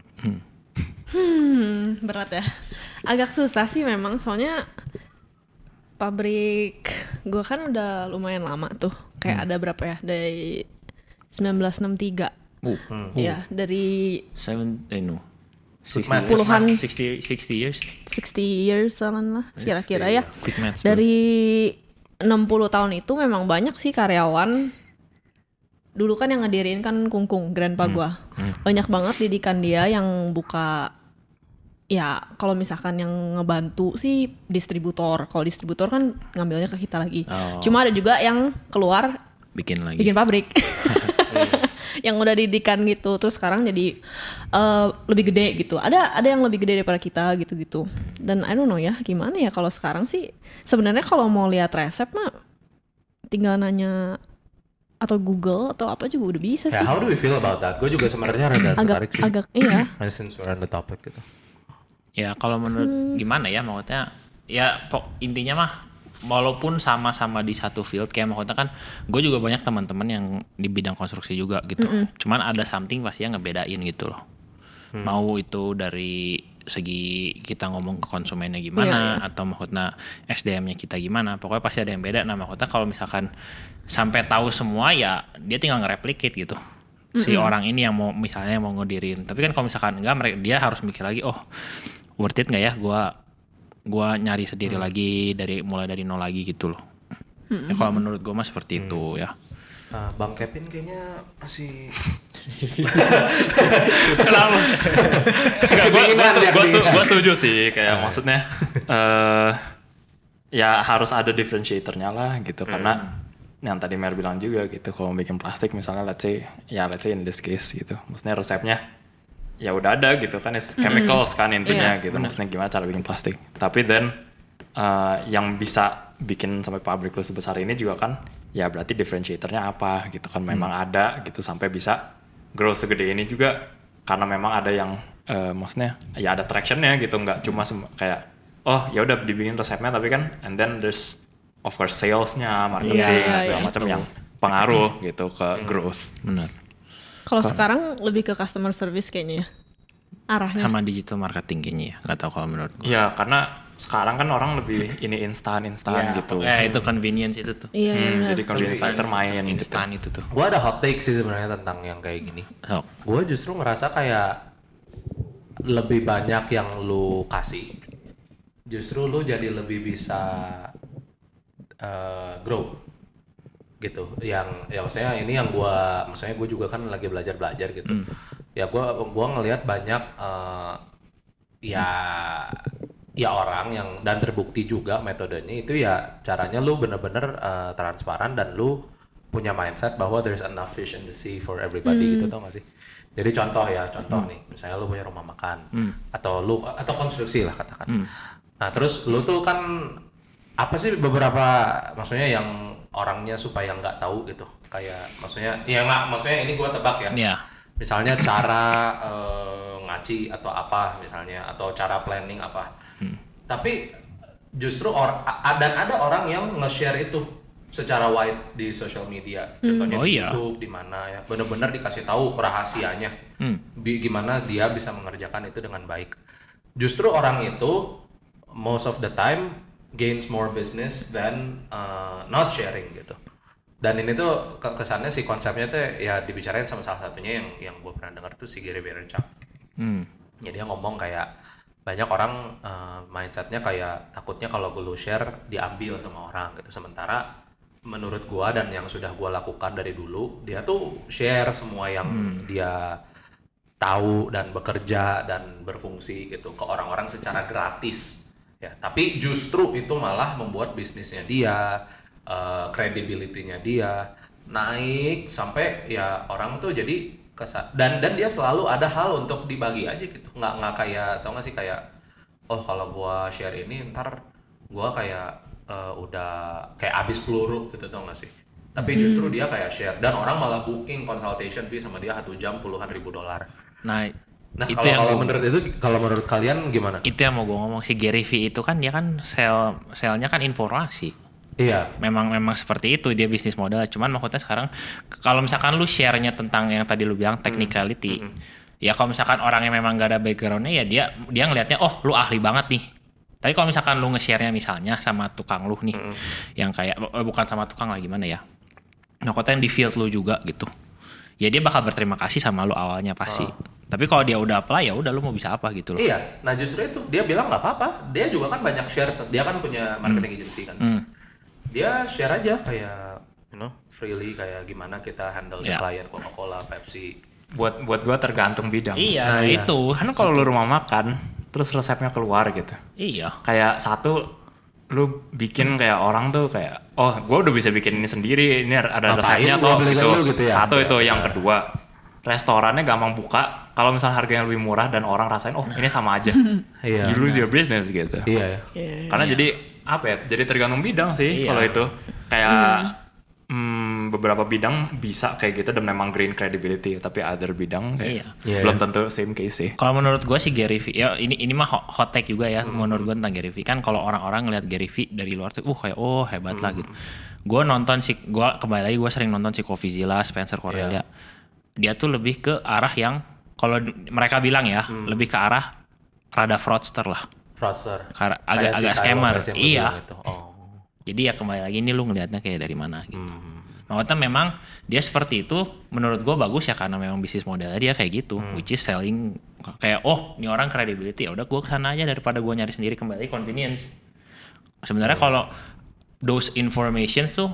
[SPEAKER 2] Hmm, berat ya. Agak susah sih memang soalnya pabrik gue kan udah lumayan lama tuh. Kayak ada berapa ya? Dari 1963.
[SPEAKER 3] Uh,
[SPEAKER 2] Ya, dari
[SPEAKER 3] seven, eh no. 60,
[SPEAKER 1] math.
[SPEAKER 2] Puluhan.
[SPEAKER 3] 60, 60 years.
[SPEAKER 2] 60 years lah kira-kira ya.
[SPEAKER 3] Quick maths.
[SPEAKER 2] Dari 60 tahun itu memang banyak sih karyawan dulu kan yang ngedirin kan kungkung grandpa gua. Banyak banget didikan dia yang buka ya kalau misalkan yang ngebantu sih distributor. Kalau distributor kan ngambilnya ke kita lagi.
[SPEAKER 3] Oh.
[SPEAKER 2] Cuma ada juga yang keluar
[SPEAKER 3] bikin lagi.
[SPEAKER 2] bikin pabrik. yang udah didikan gitu terus sekarang jadi eh, lebih gede gitu ada ada yang lebih gede daripada kita gitu gitu dan I don't know ya gimana ya kalau sekarang sih sebenarnya kalau mau lihat resep mah tinggal nanya atau Google atau apa juga udah bisa
[SPEAKER 1] Ya,
[SPEAKER 2] sih
[SPEAKER 1] how do we feel about that? Gue juga sebenarnya rada
[SPEAKER 2] agak
[SPEAKER 1] tertarik sih.
[SPEAKER 2] agak iya
[SPEAKER 1] And Since we're on the topic gitu.
[SPEAKER 3] Ya kalau menurut
[SPEAKER 2] Hmm.
[SPEAKER 3] gimana ya maksudnya ya pok, intinya mah walaupun sama-sama di satu field kayak maksudnya kan gue juga banyak teman-teman yang di bidang konstruksi juga gitu. Cuman ada something pasti yang ngebedain gitu loh. Mau itu dari segi kita ngomong ke konsumennya gimana
[SPEAKER 2] Iya,
[SPEAKER 3] atau maksudnya SDM-nya kita gimana. Pokoknya pasti ada yang beda. Nah maksudnya kalau misalkan sampai tahu semua ya dia tinggal nge-replicate gitu. Si orang ini yang mau misalnya mau ngedirin. Tapi kan kalau misalkan enggak mereka dia harus mikir lagi oh worth it nggak ya? Gua gua nyari sendiri lagi dari mulai dari nol lagi gitu loh. Ya, kalau menurut gua mah seperti itu ya.
[SPEAKER 1] Ah, Bang Kevin kayaknya masih
[SPEAKER 4] Kenapa? Enggak, gua, gua, gua, gua setuju sih kayak maksudnya eh ya harus ada differentiatornya lah gitu. Karena yang tadi Mer bilang juga gitu kalau bikin plastik misalnya let's say ya let's say in this case gitu. Maksudnya resepnya ya udah ada gitu kan it's chemicals kan intinya gitu. Maksudnya gimana cara bikin plastik? Tapi then eh, yang bisa bikin sampai pabrik lu sebesar ini juga kan ya berarti differentiatornya apa gitu kan memang ada gitu sampai bisa grow segede ini juga. Karena memang ada yang eh, maksudnya ya ada tractionnya gitu nggak cuma sem- kayak oh ya udah dibikin resepnya tapi kan and then there's of course salesnya marketing dan segala
[SPEAKER 2] iya,
[SPEAKER 4] macam yang pengaruh gitu ke growth.
[SPEAKER 3] Benar.
[SPEAKER 2] Kalau sekarang lebih ke customer service kayaknya ya arahnya
[SPEAKER 3] Sama digital marketing kayaknya ya. Nggak tahu kalau menurut gua.
[SPEAKER 4] ya karena sekarang kan orang lebih ini instan instan gitu
[SPEAKER 3] Eh itu convenience itu tuh.
[SPEAKER 2] iya iya
[SPEAKER 4] Hmm,
[SPEAKER 2] benar.
[SPEAKER 4] jadi convenience factor main gitu.
[SPEAKER 3] Instan itu tuh.
[SPEAKER 1] gue ada hot take sih sebenarnya tentang yang kayak gini.
[SPEAKER 3] So,
[SPEAKER 1] Gue justru ngerasa kayak lebih banyak yang lu kasih, justru lu jadi lebih bisa eh, grow gitu. Yang ya maksudnya ini yang gua maksudnya gue juga kan lagi belajar belajar gitu. Ya gua gua ngelihat banyak eh, ya ya orang yang dan terbukti juga metodenya itu ya caranya lu bener-bener eh, transparan dan lu punya mindset bahwa there's enough fish in the sea for everybody gitu tau gak sih? Jadi contoh ya, contoh nih, misalnya lu punya rumah makan atau lu atau konstruksi lah katakan. Nah, terus lu tuh kan apa sih beberapa maksudnya yang orangnya supaya nggak tahu gitu. Kayak maksudnya ya nggak maksudnya ini gua tebak ya.
[SPEAKER 3] Ya.
[SPEAKER 1] misalnya cara eh, ngaci atau apa misalnya atau cara planning apa. Tapi justru or a- dan ada orang yang nge-share itu secara wide di social media. Contohnya
[SPEAKER 3] Oh
[SPEAKER 1] di
[SPEAKER 3] iya.
[SPEAKER 1] YouTube di mana ya. Benar-benar dikasih tahu rahasianya. Bi- gimana dia bisa mengerjakan itu dengan baik. Justru orang itu most of the time gains more business than uh, not sharing gitu. Dan ini tuh ke- kesannya si konsepnya tuh ya dibicarain sama salah satunya yang yang gue pernah dengar tuh si Gary Vaynerchuk.
[SPEAKER 3] Hmm.
[SPEAKER 1] ya dia ngomong kayak banyak orang uh, mindsetnya kayak takutnya kalau gue lu share diambil sama orang gitu. Sementara menurut gua dan yang sudah gua lakukan dari dulu dia tuh share semua yang dia tahu dan bekerja dan berfungsi gitu ke orang-orang secara gratis ya tapi justru itu malah membuat bisnisnya dia uh, credibility-nya dia naik sampai ya orang tuh jadi kesa dan dan dia selalu ada hal untuk dibagi aja gitu. Nggak nggak kayak tau gak sih kayak oh kalau gua share ini ntar gua kayak eh, udah kayak abis peluru gitu tau gak sih? Tapi justru dia kayak share dan orang malah booking consultation fee sama dia satu jam puluhan ribu dolar.
[SPEAKER 3] Nah,
[SPEAKER 1] nah
[SPEAKER 3] itu
[SPEAKER 1] kalau
[SPEAKER 3] yang
[SPEAKER 1] kalau menurut itu kalau menurut kalian gimana
[SPEAKER 3] itu yang mau gue ngomong si Gary V itu kan dia kan sel selnya kan informasi.
[SPEAKER 1] iya
[SPEAKER 3] Memang memang seperti itu dia bisnis model. Cuman maksudnya sekarang kalau misalkan lu share-nya tentang yang tadi lu bilang technicality. Ya kalau misalkan orangnya memang gak ada backgroundnya ya dia dia ngelihatnya oh lu ahli banget nih. Tapi kalau misalkan lu nge-share-nya misalnya sama tukang lu nih yang kayak eh, bukan sama tukang lah gimana ya. Nah, kota yang di field lu juga gitu. ya dia bakal berterima kasih sama lu awalnya pasti. Tapi kalau dia udah apply ya udah lu mau bisa apa gitu loh.
[SPEAKER 1] Iya, nah justru itu dia bilang nggak apa-apa. Dia juga kan banyak share, dia kan punya marketing agency kan.
[SPEAKER 3] Hmm.
[SPEAKER 1] Dia share aja kayak, you know, freely kayak gimana kita handle the
[SPEAKER 3] Iya.
[SPEAKER 1] client Coca-Cola, Pepsi.
[SPEAKER 4] Buat buat gua tergantung bidang.
[SPEAKER 3] Iya,
[SPEAKER 1] Nah,
[SPEAKER 3] nah,
[SPEAKER 1] iya.
[SPEAKER 3] itu.
[SPEAKER 4] Karena kalau lu rumah makan, terus resepnya keluar gitu.
[SPEAKER 3] Iya.
[SPEAKER 4] Kayak satu lu bikin kayak orang tuh kayak oh gue udah bisa bikin ini sendiri ini ada resepnya
[SPEAKER 1] gua ke
[SPEAKER 4] gitu.
[SPEAKER 1] gitu ya?
[SPEAKER 4] satu itu yang
[SPEAKER 1] iya.
[SPEAKER 4] kedua restorannya gampang buka kalau misalnya harganya lebih murah dan orang rasain oh ini sama aja
[SPEAKER 1] Iya.
[SPEAKER 4] you lose your business gitu
[SPEAKER 1] Iya ya.
[SPEAKER 4] karena jadi apa ya jadi tergantung bidang sih
[SPEAKER 3] Iya.
[SPEAKER 4] kalau itu kayak hmm, beberapa bidang bisa kayak gitu dan memang green credibility tapi other bidang kayak
[SPEAKER 3] Iya.
[SPEAKER 1] Iya,
[SPEAKER 4] belum tentu same case sih
[SPEAKER 3] Kalau menurut gue sih Gary Vee, ya ini ini mah hot, hot take juga ya menurut gue tentang Gary Vee kan kalau orang-orang ngeliat Gary Vee dari luar tuh, uh kayak oh hebat lah gitu. Gue nonton sih, gue kembali lagi gue sering nonton si Kofi Zilla, Spencer Cornelia. Dia tuh lebih ke arah yang kalau mereka bilang ya lebih ke arah rada fraudster lah,
[SPEAKER 1] Fraudster.
[SPEAKER 3] Kar- agak
[SPEAKER 1] si
[SPEAKER 3] agak
[SPEAKER 1] Kyle
[SPEAKER 3] scammer. Iya.
[SPEAKER 1] Oh.
[SPEAKER 3] Jadi ya kembali lagi ini lu ngelihatnya kayak dari mana gitu.
[SPEAKER 1] Hmm.
[SPEAKER 3] Maksudnya memang dia seperti itu menurut gue bagus ya karena memang bisnis modelnya dia kayak gitu,
[SPEAKER 1] Hmm.
[SPEAKER 3] which is selling kayak oh ini orang credibility ya udah gue ke sana aja daripada gue nyari sendiri kembali convenience. Sebenarnya
[SPEAKER 1] Hmm.
[SPEAKER 3] kalau those informations tuh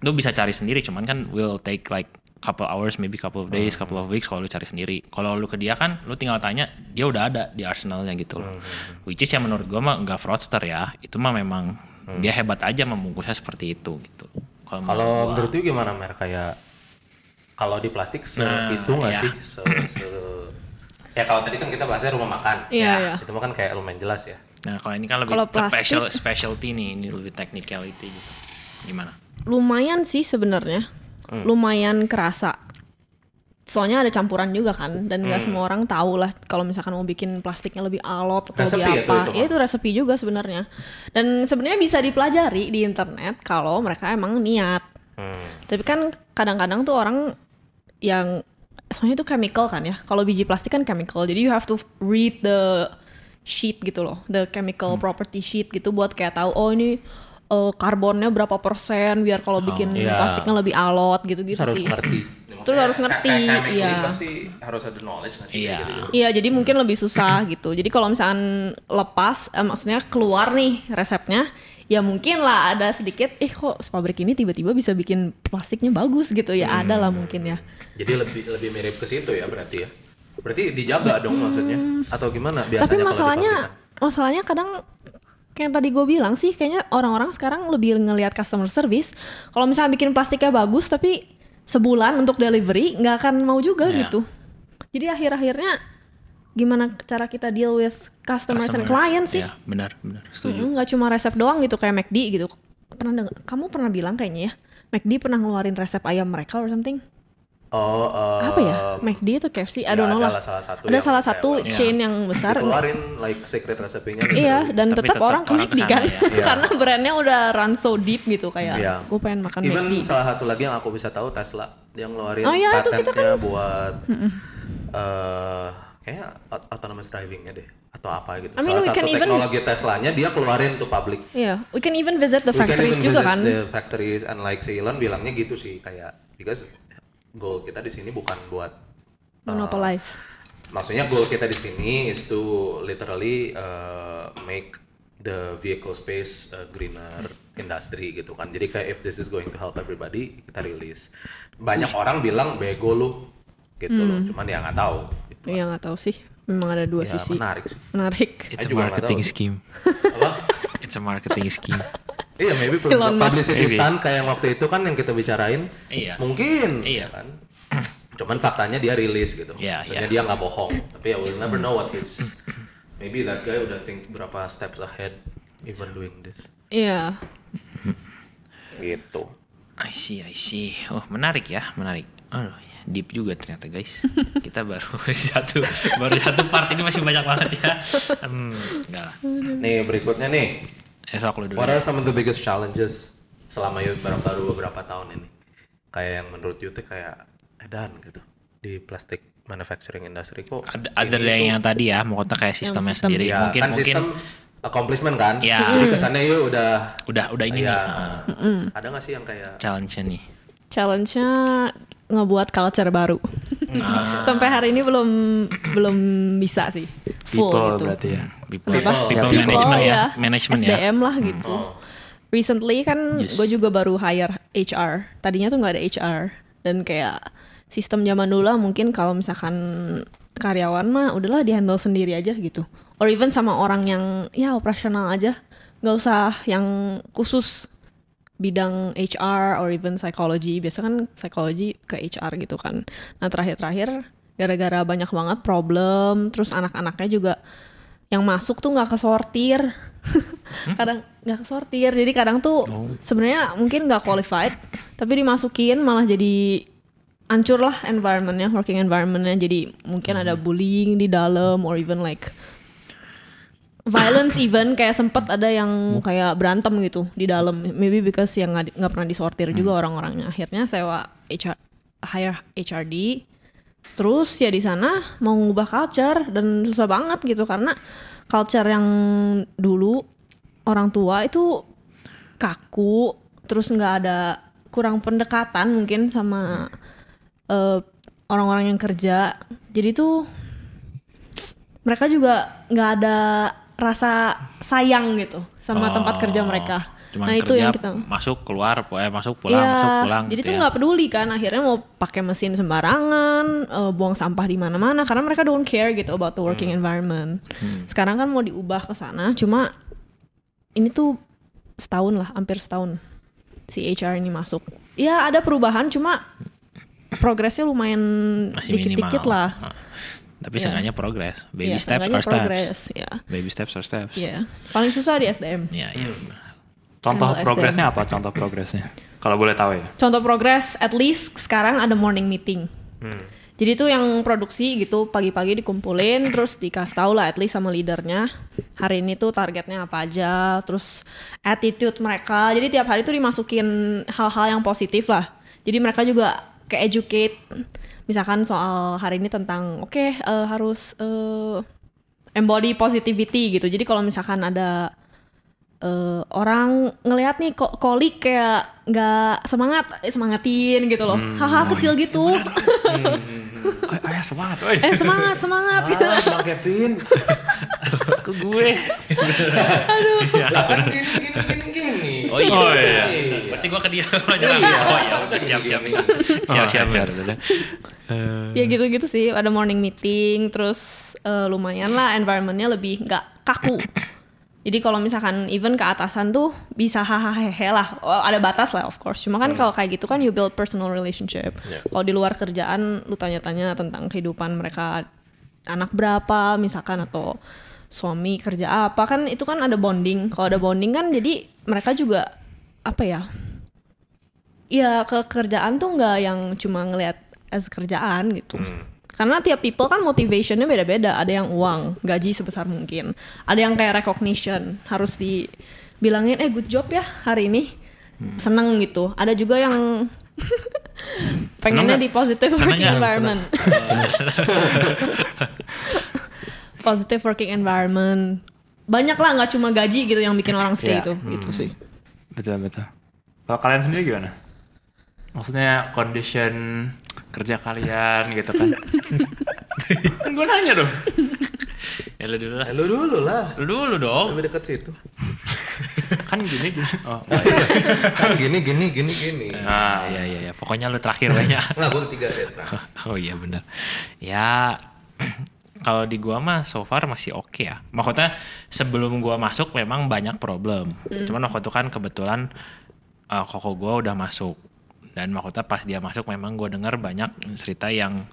[SPEAKER 3] lu bisa cari sendiri cuman kan will take like couple hours maybe couple of days couple
[SPEAKER 1] Hmm.
[SPEAKER 3] of weeks kalau lu cari sendiri kalau lu ke dia kan lu tinggal tanya dia udah ada di arsenalnya gitu loh
[SPEAKER 1] Hmm,
[SPEAKER 3] which is ya menurut gua mah nggak fraudster ya itu mah memang dia hebat aja membungkusnya seperti itu gitu kalau menurut
[SPEAKER 1] lu gimana Mer? Kayak kalau di plastik se
[SPEAKER 3] Nah,
[SPEAKER 1] itu nggak
[SPEAKER 3] iya.
[SPEAKER 1] sih? Se, se- ya kalau tadi kan kita bahasnya rumah makan.
[SPEAKER 2] Iya,
[SPEAKER 1] ya,
[SPEAKER 2] iya.
[SPEAKER 1] Itu mah kan kayak lumayan jelas ya.
[SPEAKER 3] nah kalau ini kan lebih
[SPEAKER 2] plastik-
[SPEAKER 3] special specialty nih ini lebih technicality gitu gimana
[SPEAKER 2] lumayan sih sebenarnya
[SPEAKER 1] Hmm.
[SPEAKER 2] lumayan kerasa soalnya ada campuran juga kan dan nggak
[SPEAKER 1] Hmm.
[SPEAKER 2] semua orang tahu lah kalau misalkan mau bikin plastiknya lebih alot atau
[SPEAKER 1] Resepi
[SPEAKER 2] lebih
[SPEAKER 1] ya
[SPEAKER 2] apa
[SPEAKER 1] itu
[SPEAKER 2] ya
[SPEAKER 1] mah.
[SPEAKER 2] itu resepi juga sebenarnya dan sebenarnya bisa dipelajari di internet kalau mereka emang niat
[SPEAKER 1] Hmm.
[SPEAKER 2] tapi kan kadang-kadang tuh orang yang soalnya itu chemical kan ya kalau biji plastik kan chemical jadi you have to read the sheet gitu loh the chemical property sheet gitu buat kayak tahu oh ini eh, karbonnya berapa persen biar kalau bikin
[SPEAKER 1] iya.
[SPEAKER 2] plastiknya lebih alot gitu gitu
[SPEAKER 1] Terus harus
[SPEAKER 2] sih
[SPEAKER 1] ngerti.
[SPEAKER 2] Terus harus ngerti, iya.
[SPEAKER 1] pasti harus ada knowledge nggak sih?
[SPEAKER 3] Iya.
[SPEAKER 1] Kayak gitu-gitu.
[SPEAKER 2] Iya, jadi mungkin lebih susah gitu. Jadi kalau misalkan lepas, eh, maksudnya keluar nih resepnya, ya mungkin lah ada sedikit, eh kok pabrik ini tiba-tiba bisa bikin plastiknya bagus gitu ya, ada lah mungkin ya.
[SPEAKER 1] Jadi lebih lebih mirip ke situ ya berarti ya. Berarti dijaga dong maksudnya atau gimana biasanya
[SPEAKER 2] Hmm. Tapi masalahnya, masalahnya kadang kayak yang tadi gue bilang sih, kayaknya orang-orang sekarang lebih ngelihat customer service. Kalau misalnya bikin plastiknya bagus, tapi sebulan untuk delivery nggak akan mau juga
[SPEAKER 3] Iya.
[SPEAKER 2] gitu. Jadi akhir-akhirnya gimana cara kita deal with customers and
[SPEAKER 3] Customer.
[SPEAKER 2] clients sih?
[SPEAKER 3] ya benar benar setuju
[SPEAKER 2] Mm, nggak cuma resep doang gitu kayak McD gitu. Pernah denger- kamu pernah bilang kayaknya ya, McD pernah ngeluarin resep ayam mereka or something.
[SPEAKER 1] Oh, eh,
[SPEAKER 2] Apa ya? McD atau KFC? I don't
[SPEAKER 1] ya
[SPEAKER 2] know lah.
[SPEAKER 1] salah satu
[SPEAKER 2] Ada
[SPEAKER 1] yang
[SPEAKER 2] salah
[SPEAKER 1] kayak
[SPEAKER 2] satu chain yang besar.
[SPEAKER 1] Dikeluarin like secret resepnya
[SPEAKER 2] Iya, dan tetap
[SPEAKER 3] tetap
[SPEAKER 2] orang ke
[SPEAKER 3] orang
[SPEAKER 2] McD kan,
[SPEAKER 3] ya.
[SPEAKER 1] Iya.
[SPEAKER 2] karena brandnya udah run so deep gitu kayak,
[SPEAKER 1] Iya.
[SPEAKER 2] gue pengen makan
[SPEAKER 1] Even
[SPEAKER 2] McD.
[SPEAKER 1] salah satu lagi yang aku bisa tahu Tesla dia ngeluarin
[SPEAKER 2] Oh iya, itu kita
[SPEAKER 1] patentnya buat eh kayaknya aut- autonomous drivingnya deh atau apa gitu.
[SPEAKER 2] I mean,
[SPEAKER 1] salah
[SPEAKER 2] we
[SPEAKER 1] satu
[SPEAKER 2] can even-
[SPEAKER 1] teknologi Teslanya dia keluarin tuh public.
[SPEAKER 2] Iya, we can even visit the
[SPEAKER 1] We can
[SPEAKER 2] factories
[SPEAKER 1] even
[SPEAKER 2] juga
[SPEAKER 1] visit
[SPEAKER 2] kan.
[SPEAKER 1] The factories and like si Elon bilangnya gitu sih kayak because goal kita di sini bukan buat
[SPEAKER 2] Monopolize.
[SPEAKER 1] maksudnya goal kita di sini is to literally uh, make the vehicle space a greener industry gitu kan. Jadi kayak if this is going to help everybody, kita release. Banyak orang bilang bego lu gitu loh, cuman ya nggak tahu. Gitu.
[SPEAKER 2] Iya nggak tahu sih, memang ada dua
[SPEAKER 1] Ya,
[SPEAKER 2] sisi.
[SPEAKER 1] menarik sih.
[SPEAKER 2] Menarik.
[SPEAKER 3] it's a marketing scheme
[SPEAKER 1] Apa?
[SPEAKER 3] it's a marketing scheme
[SPEAKER 1] Iya, maybe pu-
[SPEAKER 2] Elon Musk.
[SPEAKER 1] publicity
[SPEAKER 3] Maybe.
[SPEAKER 1] stunt kayak yang waktu itu kan yang kita bicarain.
[SPEAKER 3] Iya.
[SPEAKER 1] Mungkin,
[SPEAKER 3] Iya.
[SPEAKER 1] ya kan. Cuman faktanya dia rilis gitu.
[SPEAKER 3] Iya,
[SPEAKER 1] Maksudnya
[SPEAKER 3] iya.
[SPEAKER 1] dia nggak bohong. Tapi ya we'll never know what his maybe that guy udah think berapa steps ahead even doing this.
[SPEAKER 2] Iya.
[SPEAKER 1] Gitu.
[SPEAKER 3] I see, I see. Oh, menarik ya, menarik. Oh, deep juga ternyata guys. Kita baru satu, baru satu part ini masih banyak banget ya. Hmm, enggak lah.
[SPEAKER 1] Nih berikutnya nih.
[SPEAKER 3] Eh, sok lu dulu.
[SPEAKER 1] What are some of the biggest challenges selama you baru, baru beberapa tahun ini? Kayak yang menurut you tuh kayak edan gitu di plastic manufacturing industry kok.
[SPEAKER 3] Ada, ada yang, yang tadi ya, mau kata kayak sistemnya
[SPEAKER 2] sistem.
[SPEAKER 3] sendiri.
[SPEAKER 1] Ya,
[SPEAKER 3] mungkin
[SPEAKER 1] kan
[SPEAKER 3] mungkin
[SPEAKER 1] sistem accomplishment kan.
[SPEAKER 3] Ya.
[SPEAKER 1] Jadi kesannya you udah
[SPEAKER 3] udah udah ini
[SPEAKER 1] ya,
[SPEAKER 3] nih ah,
[SPEAKER 1] ada nggak sih yang kayak
[SPEAKER 3] challenge-nya nih.
[SPEAKER 2] Challenge-nya ngebuat culture baru. Sampai hari ini belum belum bisa sih full
[SPEAKER 4] People
[SPEAKER 2] gitu.
[SPEAKER 4] berarti ya.
[SPEAKER 3] People,
[SPEAKER 2] Kenapa?
[SPEAKER 3] people,
[SPEAKER 2] People,
[SPEAKER 3] management ya,
[SPEAKER 2] ya.
[SPEAKER 3] management ya.
[SPEAKER 2] SDM lah gitu. Recently kan
[SPEAKER 3] Yes.
[SPEAKER 2] gue juga baru hire HR. Tadinya tuh nggak ada HR dan kayak sistem zaman dulu lah mungkin kalau misalkan karyawan mah udahlah di handle sendiri aja gitu. Or even sama orang yang ya operasional aja, nggak usah yang khusus bidang HR or even psychology. Biasa kan psychology ke HR gitu kan. Nah terakhir-terakhir gara-gara banyak banget problem, terus anak-anaknya juga yang masuk tuh nggak kesortir. kadang nggak kesortir. Jadi kadang tuh sebenarnya mungkin nggak qualified, tapi dimasukin malah jadi hancur lah environmentnya, working environmentnya. Jadi mungkin ada bullying di dalam or even like violence even. Kayak sempet ada yang kayak berantem gitu di dalam. Maybe because yang nggak pernah disortir juga orang-orangnya. Akhirnya sewa HR hire HRD terus ya di sana mau ngubah culture dan susah banget gitu karena culture yang dulu orang tua itu kaku terus nggak ada kurang pendekatan mungkin sama eh, orang-orang yang kerja jadi tuh mereka juga nggak ada rasa sayang gitu sama tempat kerja mereka.
[SPEAKER 3] Cuman
[SPEAKER 2] nah itu
[SPEAKER 3] kerja,
[SPEAKER 2] yang kita
[SPEAKER 3] masuk keluar, eh, masuk pulang,
[SPEAKER 2] Iya,
[SPEAKER 3] masuk pulang.
[SPEAKER 2] Jadi
[SPEAKER 3] gitu
[SPEAKER 2] tuh
[SPEAKER 3] ya.
[SPEAKER 2] nggak peduli kan akhirnya mau pakai mesin sembarangan, eh, buang sampah di mana-mana karena mereka don't care gitu about the working
[SPEAKER 3] Hmm.
[SPEAKER 2] environment. Sekarang kan mau diubah ke sana, cuma ini tuh setahun lah, hampir setahun si HR ini masuk. Ya ada perubahan, cuma progresnya lumayan dikit-dikit lah.
[SPEAKER 3] Ah. Tapi
[SPEAKER 2] Iya.
[SPEAKER 3] seenggaknya progress. Baby
[SPEAKER 2] Ya,
[SPEAKER 3] steps are steps.
[SPEAKER 2] ya.
[SPEAKER 3] Baby steps are steps.
[SPEAKER 2] Iya. Paling susah di SDM.
[SPEAKER 3] Iya, iya.
[SPEAKER 2] Hmm.
[SPEAKER 4] Contoh
[SPEAKER 2] Handle
[SPEAKER 4] progresnya apa? Contoh progresnya. Kalau boleh tahu ya.
[SPEAKER 2] Contoh progres, at least sekarang ada morning meeting. Jadi tuh yang produksi gitu pagi-pagi dikumpulin, terus dikasih tahu lah at least sama leadernya hari ini tuh targetnya apa aja, terus attitude mereka. Jadi tiap hari tuh dimasukin hal-hal yang positif lah. Jadi mereka juga ke educate, misalkan soal hari ini tentang oke eh, harus eh, embody positivity gitu. Jadi kalau misalkan ada eh, orang ngelihat nih kok kolik kayak nggak semangat, eh, semangatin gitu loh. Hal-hal kecil gitu.
[SPEAKER 4] Oh, oh ya semangat. Oi.
[SPEAKER 2] eh semangat, semangat.
[SPEAKER 1] Ah, Bang Kevin.
[SPEAKER 3] Ke gue.
[SPEAKER 1] Lah kan gini gini gini gini.
[SPEAKER 3] Oh iya.
[SPEAKER 4] Oh, iya.
[SPEAKER 3] Berarti gua ke dia kalau jalan. Oh iya,
[SPEAKER 1] Masa
[SPEAKER 3] siap siap.
[SPEAKER 1] gini,
[SPEAKER 3] Siap siap.
[SPEAKER 4] Oh, iya,
[SPEAKER 2] ya gitu-gitu sih. Ada morning meeting, terus eh, lumayan lah environmentnya lebih nggak kaku. Jadi kalau misalkan even ke atasan tuh bisa hahaha lah. Oh, ada batas lah of course. Cuma kan kalau kayak gitu kan you build personal relationship. Kalau di luar kerjaan lu tanya-tanya tentang kehidupan mereka anak berapa misalkan atau suami kerja apa kan itu kan ada bonding. Kalau ada bonding kan jadi mereka juga apa ya? Ya ke kerjaan tuh nggak yang cuma ngelihat as kerjaan gitu. Karena tiap people kan motivationnya beda-beda. Ada yang uang, gaji sebesar mungkin. Ada yang kayak recognition, harus dibilangin, eh good job ya hari ini. Seneng gitu. Ada juga yang pengennya di positive working
[SPEAKER 3] nggak?
[SPEAKER 2] environment. positive working environment. Banyak lah, nggak cuma gaji gitu yang bikin orang stay
[SPEAKER 4] Iya.
[SPEAKER 2] itu. Gitu sih.
[SPEAKER 4] Betul betul. Kalau kalian sendiri gimana? Maksudnya condition kerja kalian gitu kan? kan gue nanya dong.
[SPEAKER 3] Ya lu dulu lah.
[SPEAKER 1] Eh, Lu dulu lah.
[SPEAKER 3] Lu dulu dong.
[SPEAKER 1] Lebih dekat situ.
[SPEAKER 4] Kan gini gini. Oh, enggak ya.
[SPEAKER 1] Kan gini gini gini gini.
[SPEAKER 3] Ah, iya iya iya. Pokoknya lu terakhir banyak.
[SPEAKER 1] Nah, gue ketiga ya. terakhir.
[SPEAKER 3] Oh iya benar. Ya kalau di gua mah so far masih oke ya. Maksudnya sebelum gua masuk memang banyak problem. Cuman waktu itu kan kebetulan uh, koko gua udah masuk dan maksudnya pas dia masuk memang gua dengar banyak cerita yang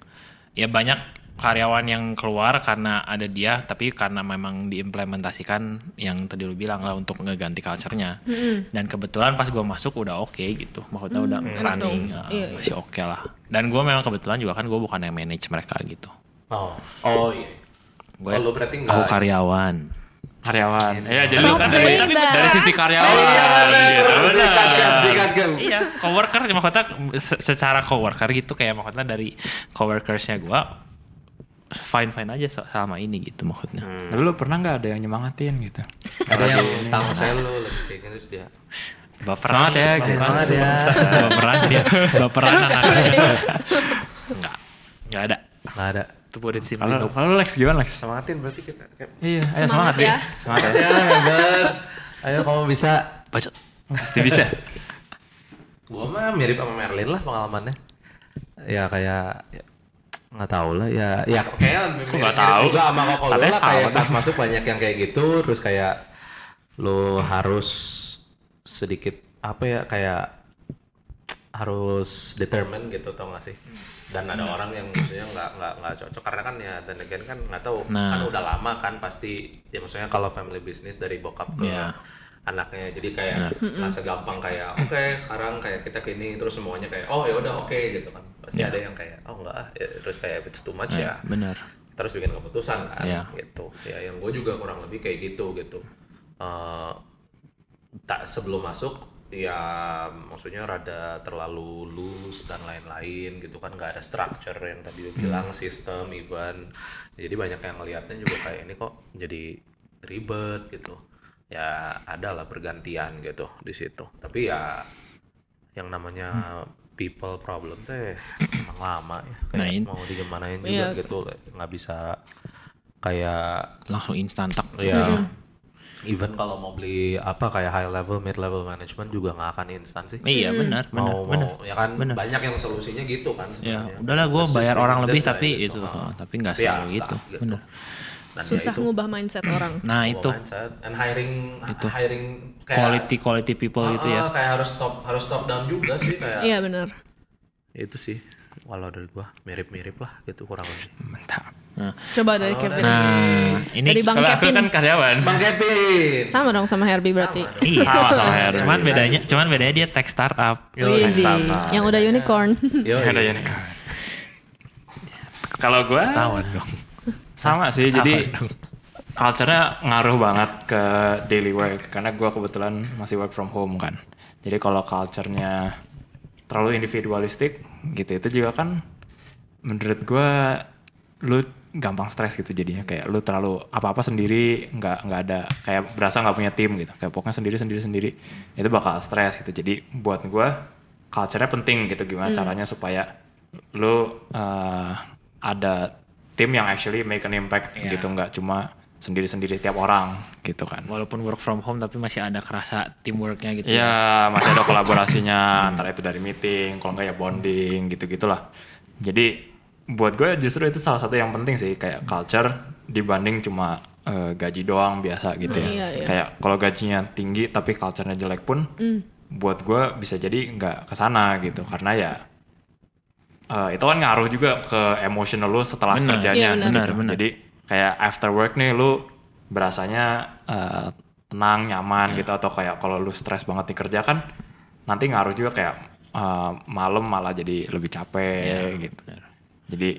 [SPEAKER 3] ya banyak karyawan yang keluar karena ada dia tapi karena memang diimplementasikan yang tadi lu bilang lah untuk ngeganti culture-nya dan kebetulan pas gua masuk udah oke gitu maksudnya udah running
[SPEAKER 2] dong.
[SPEAKER 3] uh,
[SPEAKER 2] iya.
[SPEAKER 3] masih oke lah dan gua memang kebetulan juga kan gua bukan yang manage mereka gitu
[SPEAKER 1] Oh. Oh iya.
[SPEAKER 3] gue
[SPEAKER 1] Oh, lu berarti
[SPEAKER 3] aku karyawan
[SPEAKER 4] Karyawan. Iya, jadi
[SPEAKER 2] Stop
[SPEAKER 4] lu kan dari, dari sisi karyawan.
[SPEAKER 1] Iya,
[SPEAKER 4] gitu.
[SPEAKER 1] bener. Sikat kan.
[SPEAKER 3] iya coworker maksudnya se- secara coworker gitu kayak maksudnya dari coworkersnya gua fine fine aja sama ini gitu maksudnya
[SPEAKER 4] Tapi lu pernah nggak ada yang nyemangatin gitu?
[SPEAKER 1] Ada yang tamu saya lu kayak gitu dia.
[SPEAKER 3] Baperan.
[SPEAKER 4] Semangat ya,
[SPEAKER 3] Baperan.
[SPEAKER 1] Ya.
[SPEAKER 3] Baperan dia. Baperan anaknya. Enggak. Enggak ada.
[SPEAKER 1] Nggak ada.
[SPEAKER 3] Itu buat di sini.
[SPEAKER 4] Kalau kalau Lex gimana Lex?
[SPEAKER 1] Semangatin berarti kita.
[SPEAKER 4] Iya, ayo
[SPEAKER 2] Semangat
[SPEAKER 4] semangat
[SPEAKER 2] ya.
[SPEAKER 4] ya. Semangat ya.
[SPEAKER 1] Ya hebat. Ayo kamu bisa.
[SPEAKER 3] Baca.
[SPEAKER 4] Pasti bisa.
[SPEAKER 1] Gua mah mirip sama Merlin lah pengalamannya. Ya kayak ya, nggak tahu lah ya ya kayak
[SPEAKER 4] nggak tahu?
[SPEAKER 1] juga sama
[SPEAKER 4] Katanya
[SPEAKER 1] lah kayak pas masuk banyak yang kayak gitu terus kayak lu harus sedikit apa ya kayak harus determine gitu tau gak sih dan ada orang yang maksudnya nggak nggak nggak cocok. Karena kan ya dan again kan nggak tahu.
[SPEAKER 3] Nah.
[SPEAKER 1] kan udah lama kan pasti ya maksudnya kalau family business dari bokap ke
[SPEAKER 3] Iya.
[SPEAKER 1] anaknya. Jadi kayak nggak segampang kayak oke sekarang kayak kita gini terus semuanya kayak oh ya udah oke gitu kan. Pasti ada yang kayak oh enggak ah. Ya, terus kayak if it's too much ya
[SPEAKER 3] Benar.
[SPEAKER 1] harus bikin keputusan kan
[SPEAKER 3] Iya.
[SPEAKER 1] gitu. Ya yang gue juga kurang lebih kayak gitu gitu. Eh, tak sebelum masuk ya maksudnya rada terlalu loose dan lain-lain gitu kan. Nggak ada structure yang tadi lu bilang sistem even jadi banyak yang ngelihatnya juga kayak ini kok jadi ribet gitu. Ya ada lah pergantian gitu di situ. Tapi ya yang namanya people problem teh emang lama ya. Kayak
[SPEAKER 3] Nah,
[SPEAKER 1] mau digimanain juga
[SPEAKER 2] Iya.
[SPEAKER 1] gitu. Nggak bisa kayak
[SPEAKER 3] Langsung instan tak.
[SPEAKER 1] ya even kalau mau beli apa kayak high level mid level management juga nggak akan instan sih
[SPEAKER 3] Iya benar, benar,
[SPEAKER 1] mau
[SPEAKER 3] benar.
[SPEAKER 1] mau ya kan
[SPEAKER 3] Benar.
[SPEAKER 1] banyak yang solusinya gitu kan
[SPEAKER 3] Ya,
[SPEAKER 1] sebenarnya.
[SPEAKER 3] udahlah gue bayar orang lebih tapi
[SPEAKER 1] gitu.
[SPEAKER 3] itu,
[SPEAKER 1] Ah.
[SPEAKER 3] tapi nggak
[SPEAKER 1] ya,
[SPEAKER 3] selalu gitu.
[SPEAKER 1] entah,
[SPEAKER 3] Benar.
[SPEAKER 1] dan ya
[SPEAKER 2] Susah
[SPEAKER 1] itu
[SPEAKER 2] ngubah mindset orang.
[SPEAKER 3] Nah itu
[SPEAKER 1] mindset. and hiring hiring kayak
[SPEAKER 3] quality quality people gitu ya.
[SPEAKER 1] Ah, kayak harus top harus top down juga sih kayak
[SPEAKER 2] Iya benar.
[SPEAKER 1] itu sih kalau dari gua mirip-mirip lah gitu kurang lebih
[SPEAKER 4] Mantap.
[SPEAKER 3] Nah,
[SPEAKER 2] Coba dari Kevin.
[SPEAKER 3] nah ini
[SPEAKER 2] Dari Bang
[SPEAKER 4] Kalau aku
[SPEAKER 2] Kevin.
[SPEAKER 4] kan karyawan.
[SPEAKER 1] Bang Kevin
[SPEAKER 2] Sama dong sama Herbie berarti.
[SPEAKER 3] iya.
[SPEAKER 4] Sama sama Heru.
[SPEAKER 3] Cuman bedanya, cuman bedanya dia tech startup.
[SPEAKER 2] Widih,
[SPEAKER 4] startup.
[SPEAKER 2] yang udah unicorn.
[SPEAKER 1] Yo,
[SPEAKER 4] Ada
[SPEAKER 1] iya.
[SPEAKER 4] yang Kalau gue
[SPEAKER 3] Tawan dong.
[SPEAKER 4] sama sih, jadi culture-nya ngaruh banget ke daily work karena gue kebetulan masih work from home kan. Jadi kalau culture-nya terlalu individualistik gitu itu juga kan menurut gue lu gampang stres gitu jadinya. Kayak lu terlalu apa-apa sendiri nggak nggak ada kayak berasa nggak punya tim gitu. Kayak pokoknya sendiri sendiri sendiri. Itu bakal stres gitu. Jadi buat gue culture-nya penting gitu gimana caranya supaya lu uh, ada tim yang actually make an impact
[SPEAKER 3] Iya.
[SPEAKER 4] gitu. Nggak cuma sendiri-sendiri tiap orang gitu kan.
[SPEAKER 3] Walaupun work from home tapi masih ada kerasa teamworknya gitu.
[SPEAKER 4] Iya, masih ada kolaborasinya. Antara itu dari meeting, kalau enggak ya bonding gitu-gitulah. Jadi buat gue justru itu salah satu yang penting sih kayak culture dibanding cuma eh, gaji doang biasa gitu ya.
[SPEAKER 2] Hmm, iya, iya.
[SPEAKER 4] Kayak kalau gajinya tinggi tapi culture-nya jelek pun buat gue bisa jadi nggak ke sana gitu karena ya eh, itu kan ngaruh juga ke emotional lu setelah
[SPEAKER 3] Benar.
[SPEAKER 4] kerjanya
[SPEAKER 2] Iya, benar.
[SPEAKER 4] gitu. Jadi kayak after work nih lu berasanya eh, tenang, nyaman
[SPEAKER 3] Iya.
[SPEAKER 4] gitu atau kayak kalau lu stres banget di kerja kan nanti ngaruh juga kayak eh, malam malah jadi lebih capek
[SPEAKER 3] Iya,
[SPEAKER 4] gitu. Jadi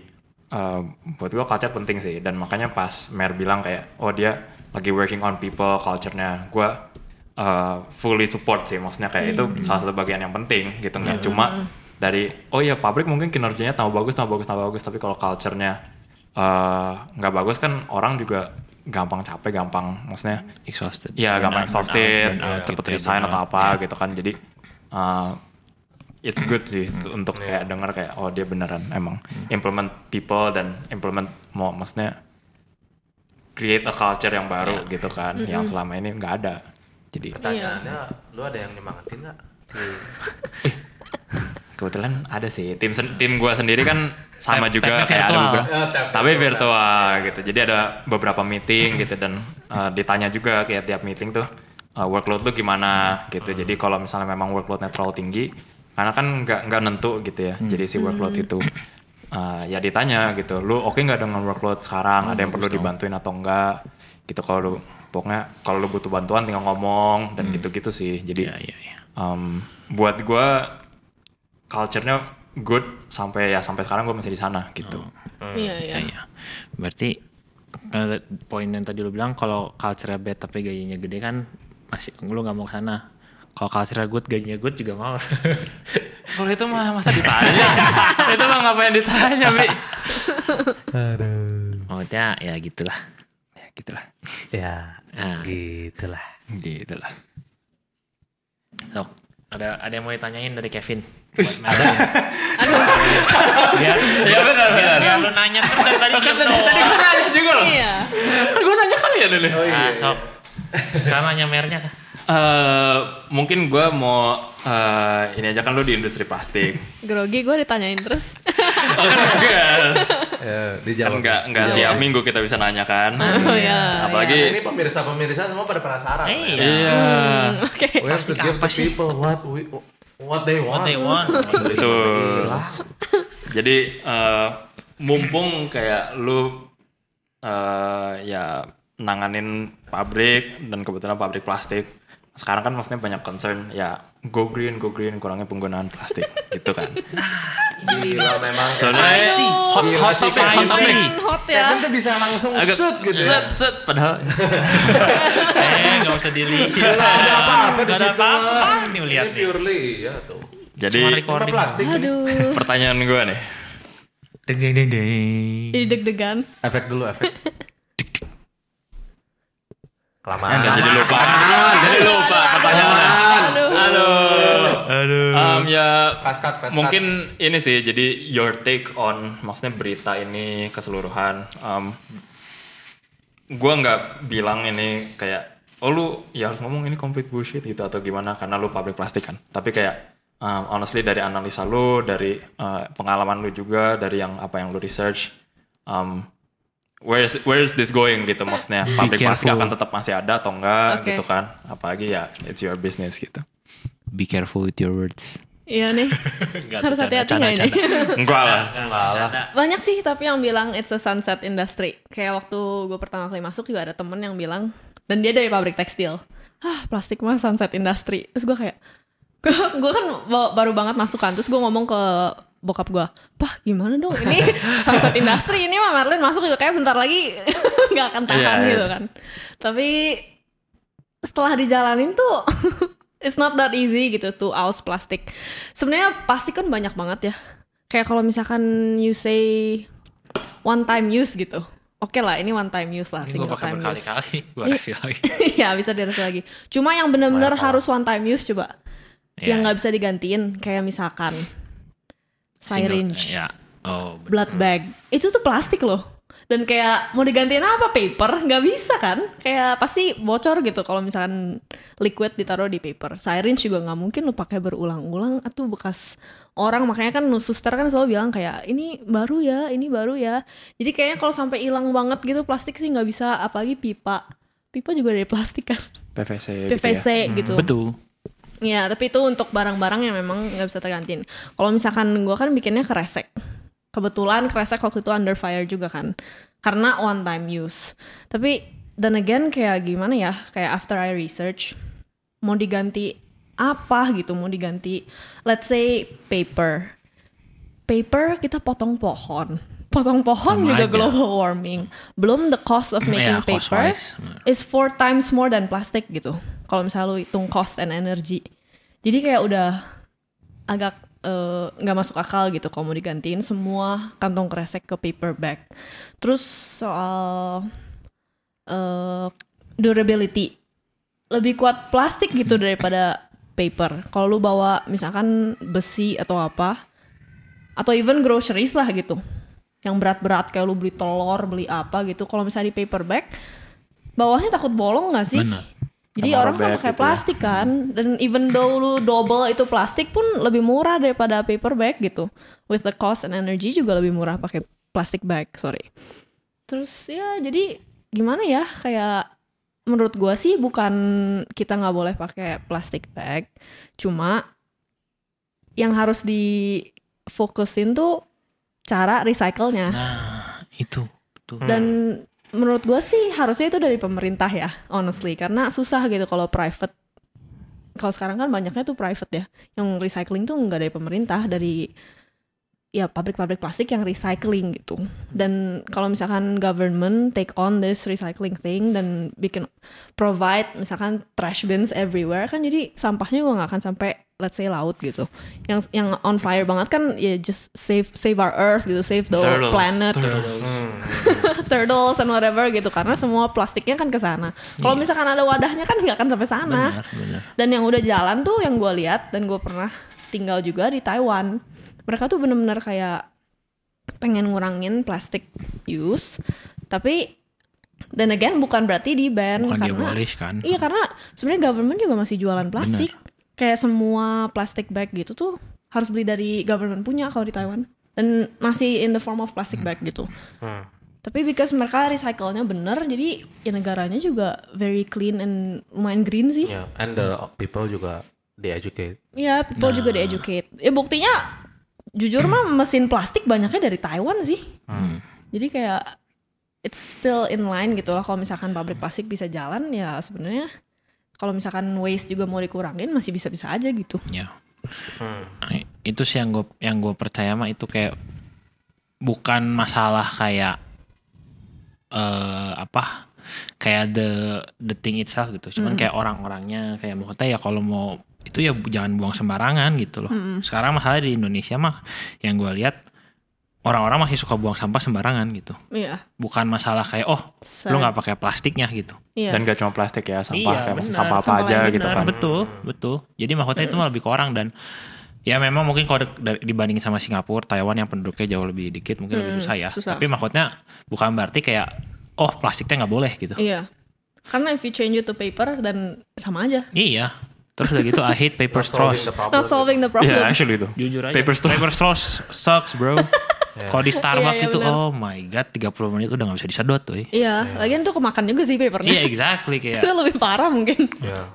[SPEAKER 4] eh, buat gua culture penting sih dan makanya pas Mer bilang kayak oh dia lagi working on people culture-nya gua eh, fully support sih maksudnya kayak itu
[SPEAKER 3] Hmm.
[SPEAKER 4] salah satu bagian yang penting gitu nggak cuma dari oh ya pabrik mungkin kinerjanya tambah bagus tambah bagus tambah bagus tapi kalau culture-nya eh, nggak bagus kan orang juga gampang capek gampang maksudnya
[SPEAKER 3] Exhausted.
[SPEAKER 4] Iya
[SPEAKER 3] Burn
[SPEAKER 4] gampang
[SPEAKER 3] out,
[SPEAKER 4] exhausted, uh, cepet
[SPEAKER 3] gitu ya,
[SPEAKER 4] resign atau apa
[SPEAKER 3] Iya.
[SPEAKER 4] gitu kan. Jadi uh, it's good sih untuk kayak denger kayak oh dia beneran emang implement people dan implement mau maksudnya create a culture yang baru gitu kan, yang selama ini nggak ada. Jadi
[SPEAKER 1] pertanyaannya lu ada yang nyemangatin nggak? Di-
[SPEAKER 4] kebetulan ada sih. Tim tim gua sendiri kan sama juga kayak ada
[SPEAKER 3] virtual.
[SPEAKER 4] juga
[SPEAKER 1] Eh, tap-
[SPEAKER 4] tapi
[SPEAKER 1] virtual.
[SPEAKER 4] gitu. Jadi ada beberapa meeting gitu dan uh, ditanya juga kayak tiap meeting tuh uh, workload lu gimana gitu. Jadi kalau misalnya memang workloadnya terlalu tinggi karena kan nggak nggak nentu gitu ya jadi si workload itu uh, ya ditanya gitu lu oke nggak dengan workload sekarang ada yang perlu dibantuin atau enggak gitu kalau lu pokoknya kalau lu butuh bantuan tinggal ngomong dan gitu-gitu sih jadi
[SPEAKER 3] Iya, iya, iya.
[SPEAKER 4] um, buat gue culture-nya good sampai ya sampai sekarang gue masih di sana gitu.
[SPEAKER 2] Iya iya.
[SPEAKER 3] Iya, iya. Berarti eh, poin yang tadi lu bilang kalau culture bad tapi gajinya gede kan masih lu nggak mau ke sana. Kalau culture good gajinya good juga mau.
[SPEAKER 4] Kalau itu mah masa ditanya? itu mah ngapain ditanya, Bi?
[SPEAKER 3] Maksudnya ya gitulah.
[SPEAKER 4] Ya gitulah.
[SPEAKER 1] ya
[SPEAKER 3] Nah,
[SPEAKER 1] gitulah
[SPEAKER 4] Gitulah.
[SPEAKER 3] Sok, ada ada yang mau ditanyain dari Kevin? ada. biar,
[SPEAKER 4] Ya benar benar.
[SPEAKER 3] biar lu nanya kan dari tadi
[SPEAKER 4] Kan
[SPEAKER 3] diem
[SPEAKER 4] tadi gue nanya juga loh.
[SPEAKER 2] Iya.
[SPEAKER 4] Gue nanya kalian ini.
[SPEAKER 3] Nah, sok. Sekarang nanya mernya kah?
[SPEAKER 4] Eh, mungkin gue mau eh, ini aja kan lu di industri plastik.
[SPEAKER 2] Grogi gue ditanyain terus.
[SPEAKER 4] Oh, enggak.
[SPEAKER 1] Ya,
[SPEAKER 4] kan
[SPEAKER 1] dijawab.
[SPEAKER 4] enggak enggak tiap minggu kita bisa nanya kan.
[SPEAKER 2] Oh ya.
[SPEAKER 4] Apalagi
[SPEAKER 1] Ini pemirsa-pemirsa semua pada penasaran.
[SPEAKER 3] Eh, iya.
[SPEAKER 4] iya.
[SPEAKER 2] Oke.
[SPEAKER 1] We have to give the
[SPEAKER 3] sih?
[SPEAKER 1] people what we what they want.
[SPEAKER 3] What they want.
[SPEAKER 4] Betul.
[SPEAKER 1] Gila.
[SPEAKER 4] Jadi eh, mumpung kayak lu eh, ya nanganin pabrik dan kebetulan pabrik plastik. Sekarang kan maksudnya banyak concern ya go green, go green, kurangnya penggunaan plastik gitu kan.
[SPEAKER 1] Gila memang.
[SPEAKER 4] Soalnya hot
[SPEAKER 1] Gila
[SPEAKER 4] hot hot topic.
[SPEAKER 2] Hot ya.
[SPEAKER 1] Tuh bisa langsung
[SPEAKER 4] Agak
[SPEAKER 1] shoot gitu ya.
[SPEAKER 4] set set padahal
[SPEAKER 3] Eh, nggak usah dilihat.
[SPEAKER 1] Nggak ada apa-apa di situ. Mah.
[SPEAKER 3] Nih lihat
[SPEAKER 1] Ini purely iya tuh.
[SPEAKER 4] jadi
[SPEAKER 3] Cuma
[SPEAKER 1] plastik. ini.
[SPEAKER 2] Aduh.
[SPEAKER 4] pertanyaan gue nih.
[SPEAKER 3] Deng deng deng deng.
[SPEAKER 2] Jadi deg-degan.
[SPEAKER 1] Efek dulu efek. Kelamaan.
[SPEAKER 4] Enggak jadi lupa. jadi lupa pertanyaannya.
[SPEAKER 2] Aduh.
[SPEAKER 4] Aduh.
[SPEAKER 3] Aduh.
[SPEAKER 4] Um, ya
[SPEAKER 1] Fast cut, fast cut.
[SPEAKER 4] mungkin ini sih jadi your take on maksudnya berita ini keseluruhan. Um, gua nggak bilang ini kayak oh lu ya harus ngomong ini complete bullshit gitu atau gimana karena lu pabrik plastik kan. Tapi kayak um, honestly dari analisa lu, dari uh, pengalaman lu juga, dari yang apa yang lu research, um, where is where is this going gitu maksudnya pabrik plastik
[SPEAKER 3] careful.
[SPEAKER 4] akan tetap masih ada atau enggak
[SPEAKER 2] Oke.
[SPEAKER 4] gitu kan. Apalagi ya it's your business gitu.
[SPEAKER 3] Be careful with your words.
[SPEAKER 2] Iya nih. Harus hati-hati nggak ini?
[SPEAKER 4] Enggak lah.
[SPEAKER 1] Enggak lah.
[SPEAKER 2] Banyak sih tapi yang bilang it's a sunset industry. Kayak waktu gue pertama kali masuk juga ada temen yang bilang dan dia dari pabrik tekstil. Ah plastik mah sunset industry. Terus gue kayak gue kan ba- baru banget masuk kan. Terus gue ngomong ke bokap gue, Pah gimana dong ini sunset industry ini mah Marlin masuk juga kayak bentar lagi nggak akan tahan
[SPEAKER 4] Iya, iya.
[SPEAKER 2] gitu kan. Tapi setelah dijalanin tuh it's not that easy gitu to aus plastik. Sebenarnya plastik kan banyak banget ya. Kayak kalau misalkan you say one time use gitu. Oke lah, ini one time use lah,
[SPEAKER 3] Ini gue
[SPEAKER 2] single
[SPEAKER 3] pakai
[SPEAKER 2] time use.
[SPEAKER 3] berkali-kali. Gue
[SPEAKER 2] Iya.
[SPEAKER 3] review lagi.
[SPEAKER 2] ya bisa direview lagi. Cuma yang benar-benar harus one time use coba.
[SPEAKER 3] Iya.
[SPEAKER 2] Yang nggak bisa digantiin kayak misalkan syringe,
[SPEAKER 3] Ya. Oh, bener.
[SPEAKER 2] blood bag. Itu tuh plastik loh. Dan kayak mau digantiin apa paper nggak bisa kan? Kayak pasti bocor gitu kalau misalkan liquid ditaruh di paper. Syringe juga nggak mungkin lu pakai berulang-ulang atau bekas orang makanya kan suster kan selalu bilang kayak ini baru ya, ini baru ya. Jadi kayaknya kalau sampai hilang banget gitu plastik sih nggak bisa apalagi pipa. Pipa juga dari plastik kan.
[SPEAKER 4] PVC.
[SPEAKER 2] PVC
[SPEAKER 4] Gitu ya.
[SPEAKER 2] gitu.
[SPEAKER 3] Betul.
[SPEAKER 2] Ya, tapi itu untuk barang-barang yang memang nggak bisa tergantiin. Kalau misalkan gue kan bikinnya kresek. Kebetulan kresek waktu itu under fire juga kan. Karena one time use. Tapi dan again kayak gimana ya? Kayak after I research mau diganti apa gitu, mau diganti let's say paper. Paper kita potong pohon. Potong pohon
[SPEAKER 3] Sama
[SPEAKER 2] juga
[SPEAKER 3] aja.
[SPEAKER 2] global warming. Belum the cost of making
[SPEAKER 3] Ya,
[SPEAKER 2] paper is four times more than plastic gitu. Kalau misalnya lu hitung cost and energy. Jadi kayak udah agak eh, nggak masuk akal gitu kalau mau digantiin semua kantong kresek ke paper bag. Terus soal eh, durability lebih kuat plastik gitu daripada paper. Kalau lu bawa misalkan besi atau apa atau even groceries lah gitu. Yang berat-berat kayak lu beli telur, beli apa gitu. Kalau misalnya di paper bag bawahnya takut bolong nggak sih?
[SPEAKER 3] Benar.
[SPEAKER 2] Jadi
[SPEAKER 4] Sama
[SPEAKER 2] orang kan pakai
[SPEAKER 4] gitu ya.
[SPEAKER 2] plastik kan, dan even though lu double itu plastik pun lebih murah daripada paper bag gitu. With the cost and energy juga lebih murah pakai plastic bag, sorry. Terus ya jadi gimana ya kayak menurut gua sih bukan kita nggak boleh pakai plastic bag, cuma yang harus difokusin tuh cara recycle-nya.
[SPEAKER 3] Nah, itu. Betul.
[SPEAKER 2] Dan menurut gue sih harusnya itu dari pemerintah ya, honestly. Karena susah gitu kalau private. Kalau sekarang kan banyaknya tuh private ya. Yang recycling tuh nggak dari pemerintah, dari ya pabrik-pabrik plastik yang recycling gitu. Dan kalau misalkan government take on this recycling thing dan bikin provide misalkan trash bins everywhere kan jadi sampahnya juga nggak akan sampai let's say laut gitu. Yang yang on fire banget kan ya just save save our earth gitu, save the
[SPEAKER 4] Turtles.
[SPEAKER 2] planet, turtles and whatever gitu karena semua plastiknya kan ke sana. Kalau misalkan ada wadahnya kan nggak akan sampai sana.
[SPEAKER 3] Benar, benar.
[SPEAKER 2] Dan yang udah jalan tuh yang gue lihat dan gue pernah tinggal juga di Taiwan. Mereka tuh bener-bener kayak pengen ngurangin plastik use, tapi dan again bukan berarti di ban
[SPEAKER 3] Bukan
[SPEAKER 2] karena
[SPEAKER 3] kan?
[SPEAKER 2] iya karena sebenarnya government juga masih jualan plastik. Kayak semua plastic bag gitu tuh harus beli dari government punya kalau di Taiwan dan masih in the form of plastic bag gitu.
[SPEAKER 1] Hmm.
[SPEAKER 2] Tapi because mereka recycle-nya bener, jadi ya negaranya juga very clean and lumayan green sih.
[SPEAKER 1] Yeah, and the people juga di educate.
[SPEAKER 2] Iya, people juga di-educate. Ya buktinya jujur mah mesin plastik banyaknya dari Taiwan sih. Jadi kayak it's still in line gitu lah kalau misalkan pabrik plastik bisa jalan ya sebenarnya kalau misalkan waste juga mau dikurangin masih bisa-bisa aja gitu.
[SPEAKER 3] Ya.
[SPEAKER 1] Hmm.
[SPEAKER 3] Nah, itu sih yang gue yang gue percaya mah itu kayak bukan masalah kayak eh apa kayak the the thing itself gitu cuman kayak orang-orangnya kayak maksudnya ya kalau mau itu ya jangan buang sembarangan gitu loh sekarang masalah di Indonesia mah yang gue lihat orang-orang masih suka buang sampah sembarangan gitu
[SPEAKER 2] Iya.
[SPEAKER 3] bukan masalah kayak oh
[SPEAKER 2] Sad.
[SPEAKER 3] lu nggak pakai plastiknya gitu
[SPEAKER 2] Iya.
[SPEAKER 4] Dan gak cuma plastik ya, sampah
[SPEAKER 3] Iya,
[SPEAKER 4] kayak
[SPEAKER 3] benar.
[SPEAKER 4] sampah apa
[SPEAKER 2] Sampah
[SPEAKER 4] aja
[SPEAKER 2] lain
[SPEAKER 4] gitu kan.
[SPEAKER 3] betul betul jadi maksudnya itu mah lebih ke orang dan ya memang mungkin kalau dibandingin sama Singapura Taiwan yang penduduknya jauh lebih dikit mungkin lebih susah ya
[SPEAKER 2] susah.
[SPEAKER 3] tapi maksudnya bukan berarti kayak oh plastiknya nggak boleh gitu
[SPEAKER 2] Iya. Karena if you change it to paper dan sama aja.
[SPEAKER 3] iya terus udah gitu I hate paper straws.
[SPEAKER 2] Not solving the problem.
[SPEAKER 4] Iya, actually itu.
[SPEAKER 3] jujur aja
[SPEAKER 4] Paper straw.
[SPEAKER 3] paper straws sucks bro kalau di Starbucks
[SPEAKER 2] Iya, iya,
[SPEAKER 3] itu oh my god 30 menit udah nggak bisa disedot tuh
[SPEAKER 2] Iya, lagian tuh kemakan juga sih papernya.
[SPEAKER 3] iya exactly kayak
[SPEAKER 2] Itu lebih parah mungkin.
[SPEAKER 1] Yeah.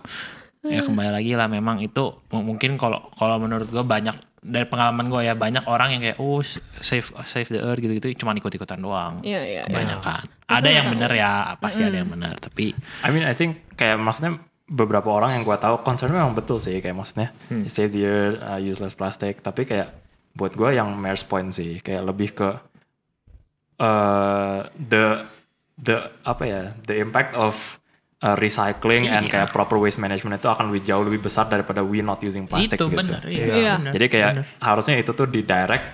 [SPEAKER 3] ya kembali lagi lah memang itu mungkin kalau kalau menurut gue banyak dari pengalaman gue ya banyak orang yang kayak oh save save the earth gitu-gitu. Cuma ikut-ikutan doang.
[SPEAKER 2] Iya, iya, iya.
[SPEAKER 3] banyak kan. Ada yang bener ya pasti ada yang bener tapi
[SPEAKER 4] I mean I think kayak maksudnya beberapa orang yang gua tahu concernnya memang betul sih kayak maksudnya save the earth, uh, useless plastic. Tapi kayak buat gua yang mayor's point sih kayak lebih ke uh, the the apa ya the impact of uh, recycling and kayak proper waste management itu akan lebih jauh lebih besar daripada we not using plastic
[SPEAKER 3] itu
[SPEAKER 4] gitu.
[SPEAKER 3] bener iya,
[SPEAKER 2] Iya.
[SPEAKER 3] bener,
[SPEAKER 4] Jadi kayak
[SPEAKER 3] bener.
[SPEAKER 4] harusnya itu tuh didirect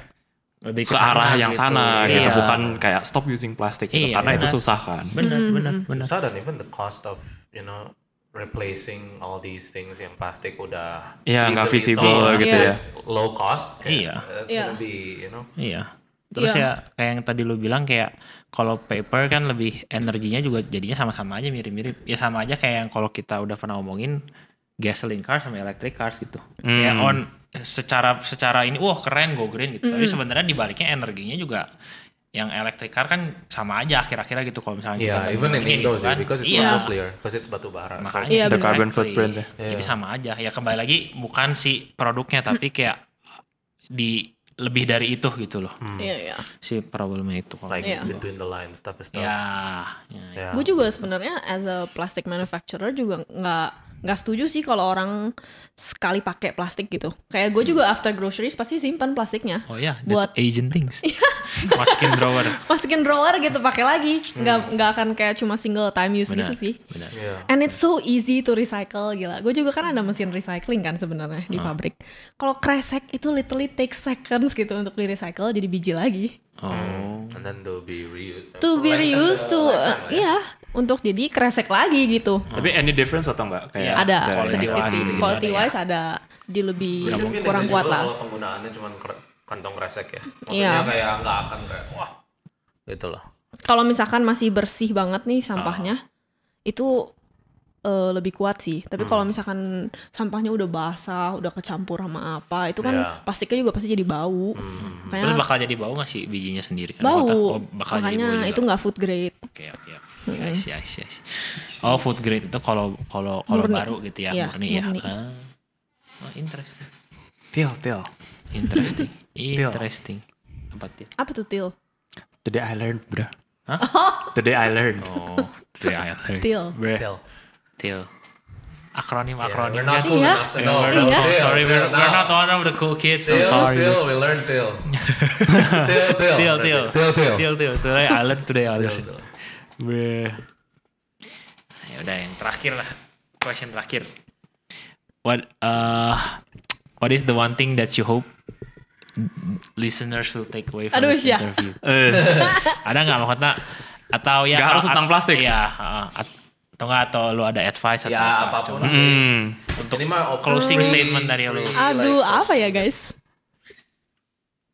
[SPEAKER 3] lebih
[SPEAKER 4] ke arah yang
[SPEAKER 3] gitu.
[SPEAKER 4] sana gitu,
[SPEAKER 3] Iya.
[SPEAKER 4] bukan kayak stop using plastic gitu,
[SPEAKER 3] Iya,
[SPEAKER 4] karena itu
[SPEAKER 3] benar.
[SPEAKER 4] susah kan.
[SPEAKER 3] bener bener bener
[SPEAKER 1] Susah dan even the cost of you know replacing all these things yang plastik udah
[SPEAKER 4] Iya, nggak visible
[SPEAKER 1] sold
[SPEAKER 4] gitu ya.
[SPEAKER 1] low cost kayak,
[SPEAKER 3] Iya.
[SPEAKER 1] that's
[SPEAKER 2] Iya.
[SPEAKER 1] gonna be you know
[SPEAKER 3] iya terus
[SPEAKER 2] Iya.
[SPEAKER 3] ya kayak yang tadi lu bilang kayak kalau paper kan lebih energinya juga jadinya sama-sama aja mirip-mirip ya sama aja kayak yang kalau kita udah pernah ngomongin gasoline cars sama electric cars gitu kayak
[SPEAKER 4] Hmm.
[SPEAKER 3] on secara secara ini wah keren go green gitu tapi sebenarnya dibaliknya energinya juga yang electric car kan sama aja akhir-akhirnya gitu kalau misalnya kita
[SPEAKER 1] yeah even in Indo sih
[SPEAKER 3] kan.
[SPEAKER 1] because it's
[SPEAKER 3] Iya.
[SPEAKER 1] not nuclear because it's batu bara so
[SPEAKER 3] makanya
[SPEAKER 2] Iya,
[SPEAKER 4] The carbon footprint ya.
[SPEAKER 3] jadi sama aja ya kembali lagi bukan si produknya tapi kayak di lebih dari itu gitu loh
[SPEAKER 2] Iya, iya.
[SPEAKER 3] si problemnya itu kalau
[SPEAKER 1] like
[SPEAKER 2] Iya.
[SPEAKER 1] between the lines stuff stuff
[SPEAKER 3] ya, ya,
[SPEAKER 1] yeah.
[SPEAKER 2] Gue juga sebenarnya as a plastic manufacturer juga nggak nggak setuju sih kalau orang sekali pakai plastik gitu. Kayak gue juga after groceries pasti simpan plastiknya.
[SPEAKER 3] oh ya
[SPEAKER 2] Buat-
[SPEAKER 3] that's Asian things masukin drawer
[SPEAKER 2] Masukin drawer gitu pakai lagi. Nggak nggak akan kayak cuma single time use
[SPEAKER 3] Benar,
[SPEAKER 2] gitu sih.
[SPEAKER 3] benar.
[SPEAKER 1] yeah.
[SPEAKER 2] And it's so easy to recycle gila. Gue juga kan ada mesin recycling kan sebenarnya di pabrik. Kalau kresek itu literally take seconds gitu untuk di recycle jadi biji lagi.
[SPEAKER 3] oh
[SPEAKER 1] and then they'll be reused
[SPEAKER 2] To be reused to
[SPEAKER 1] Lifetime lah ya.
[SPEAKER 2] iya untuk jadi kresek lagi gitu.
[SPEAKER 4] Tapi any difference atau enggak? Kayak
[SPEAKER 3] Iya,
[SPEAKER 2] ada
[SPEAKER 3] quality
[SPEAKER 2] sih.
[SPEAKER 3] gitu-gitu
[SPEAKER 2] Quality
[SPEAKER 3] ada ya.
[SPEAKER 2] wise ada di lebih
[SPEAKER 1] mungkin
[SPEAKER 2] kurang kuat lah.
[SPEAKER 1] kalau penggunaannya cuma kantong kresek ya maksudnya
[SPEAKER 2] Iya.
[SPEAKER 1] kayak nggak akan kayak wah gitu loh
[SPEAKER 2] Kalau misalkan masih bersih banget nih sampahnya,
[SPEAKER 1] Ah.
[SPEAKER 2] itu eh, lebih kuat sih. Tapi
[SPEAKER 1] Hmm.
[SPEAKER 2] kalau misalkan sampahnya udah basah, udah kecampur sama apa, itu kan
[SPEAKER 1] Iya.
[SPEAKER 2] plastiknya juga pasti jadi bau.
[SPEAKER 1] Hmm.
[SPEAKER 3] terus
[SPEAKER 2] Makanya
[SPEAKER 3] bakal jadi bau gak sih bijinya sendiri
[SPEAKER 2] bau.
[SPEAKER 3] Oh, bakal jadi bau
[SPEAKER 2] Makanya
[SPEAKER 3] juga.
[SPEAKER 2] itu nggak food grade.
[SPEAKER 3] Oke oke see, I see, I see. Oh food grade itu kalau kalau kalau baru gitu ya
[SPEAKER 2] Iya,
[SPEAKER 3] murni ya.
[SPEAKER 2] murni.
[SPEAKER 3] Ah. Oh, interesting.
[SPEAKER 4] Til, til.
[SPEAKER 3] Interesting. interesting. Apa tuh?
[SPEAKER 2] Apa tuh til?
[SPEAKER 4] Today I learned, bro.
[SPEAKER 3] Hah?
[SPEAKER 4] Today I learned.
[SPEAKER 3] Oh, today I learned.
[SPEAKER 2] Til.
[SPEAKER 1] Til.
[SPEAKER 3] Til. akronim
[SPEAKER 1] Yeah,
[SPEAKER 3] akronim
[SPEAKER 1] we're not
[SPEAKER 3] kan.
[SPEAKER 1] cool
[SPEAKER 2] Iya.
[SPEAKER 1] enough to
[SPEAKER 3] Yeah,
[SPEAKER 1] know.
[SPEAKER 3] we're
[SPEAKER 2] Iya.
[SPEAKER 3] not,
[SPEAKER 1] Till,
[SPEAKER 3] sorry, we're,
[SPEAKER 1] till
[SPEAKER 3] we're not one of the cool kids. So
[SPEAKER 1] Till,
[SPEAKER 3] sorry.
[SPEAKER 1] till, we learn till. till, till.
[SPEAKER 3] Till, till,
[SPEAKER 1] Till, till.
[SPEAKER 3] till, till. Today I learned today I
[SPEAKER 1] Till,
[SPEAKER 3] learned.
[SPEAKER 1] Till.
[SPEAKER 3] Bleh. Ya udah yang terakhir lah. Question terakhir. What uh what is the one thing that you hope listeners will take away from
[SPEAKER 2] Aduh,
[SPEAKER 3] this
[SPEAKER 2] Syah.
[SPEAKER 3] interview?
[SPEAKER 4] Eh,
[SPEAKER 3] Ada nggak maksudnya atau ya
[SPEAKER 4] Nggak harus tentang plastik.
[SPEAKER 3] Iya, heeh. At- atau enggak atau lu ada advice atau
[SPEAKER 1] Ya
[SPEAKER 3] apa?
[SPEAKER 1] apa
[SPEAKER 3] pun.
[SPEAKER 4] Hmm.
[SPEAKER 1] Untuk ini mah open,
[SPEAKER 3] closing
[SPEAKER 1] free,
[SPEAKER 3] statement dari lu.
[SPEAKER 2] Aduh,
[SPEAKER 1] like,
[SPEAKER 2] apa ya guys?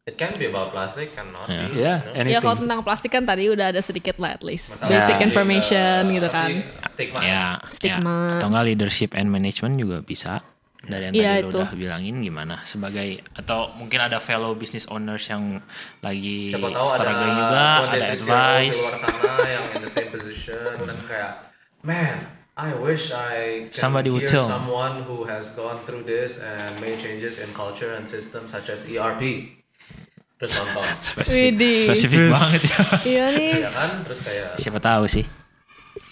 [SPEAKER 1] It can be about plastic, cannot
[SPEAKER 3] Yeah.
[SPEAKER 1] be.
[SPEAKER 4] Yeah,
[SPEAKER 1] you know?
[SPEAKER 4] anything.
[SPEAKER 2] Ya kalau tentang plastik kan tadi udah ada sedikit lah at least.
[SPEAKER 1] Masalah
[SPEAKER 2] Basic
[SPEAKER 1] plastik,
[SPEAKER 2] information
[SPEAKER 1] eh,
[SPEAKER 2] gitu kan.
[SPEAKER 1] Stigma.
[SPEAKER 3] Ya,
[SPEAKER 2] Stigma.
[SPEAKER 3] ya. Atau enggak leadership and management juga bisa. Dari yang
[SPEAKER 2] Iya,
[SPEAKER 3] tadi lu
[SPEAKER 2] itu.
[SPEAKER 3] udah bilangin gimana sebagai atau mungkin ada fellow business owners yang lagi
[SPEAKER 1] Siapa tahu ada
[SPEAKER 3] struggling juga, ada
[SPEAKER 1] 26 year old
[SPEAKER 3] advice.
[SPEAKER 1] di luar sana yang in the same position dan kayak, man, I wish I can
[SPEAKER 3] Somebody would
[SPEAKER 1] hear
[SPEAKER 3] tell.
[SPEAKER 1] someone who has gone through this and made changes in culture and systems such as ERP. Terus nonton,
[SPEAKER 3] Spesifik,
[SPEAKER 2] Widih.
[SPEAKER 3] spesifik banget ya.
[SPEAKER 2] Iya nih,
[SPEAKER 1] ya kan? Terus kayak
[SPEAKER 3] Siapa tahu sih.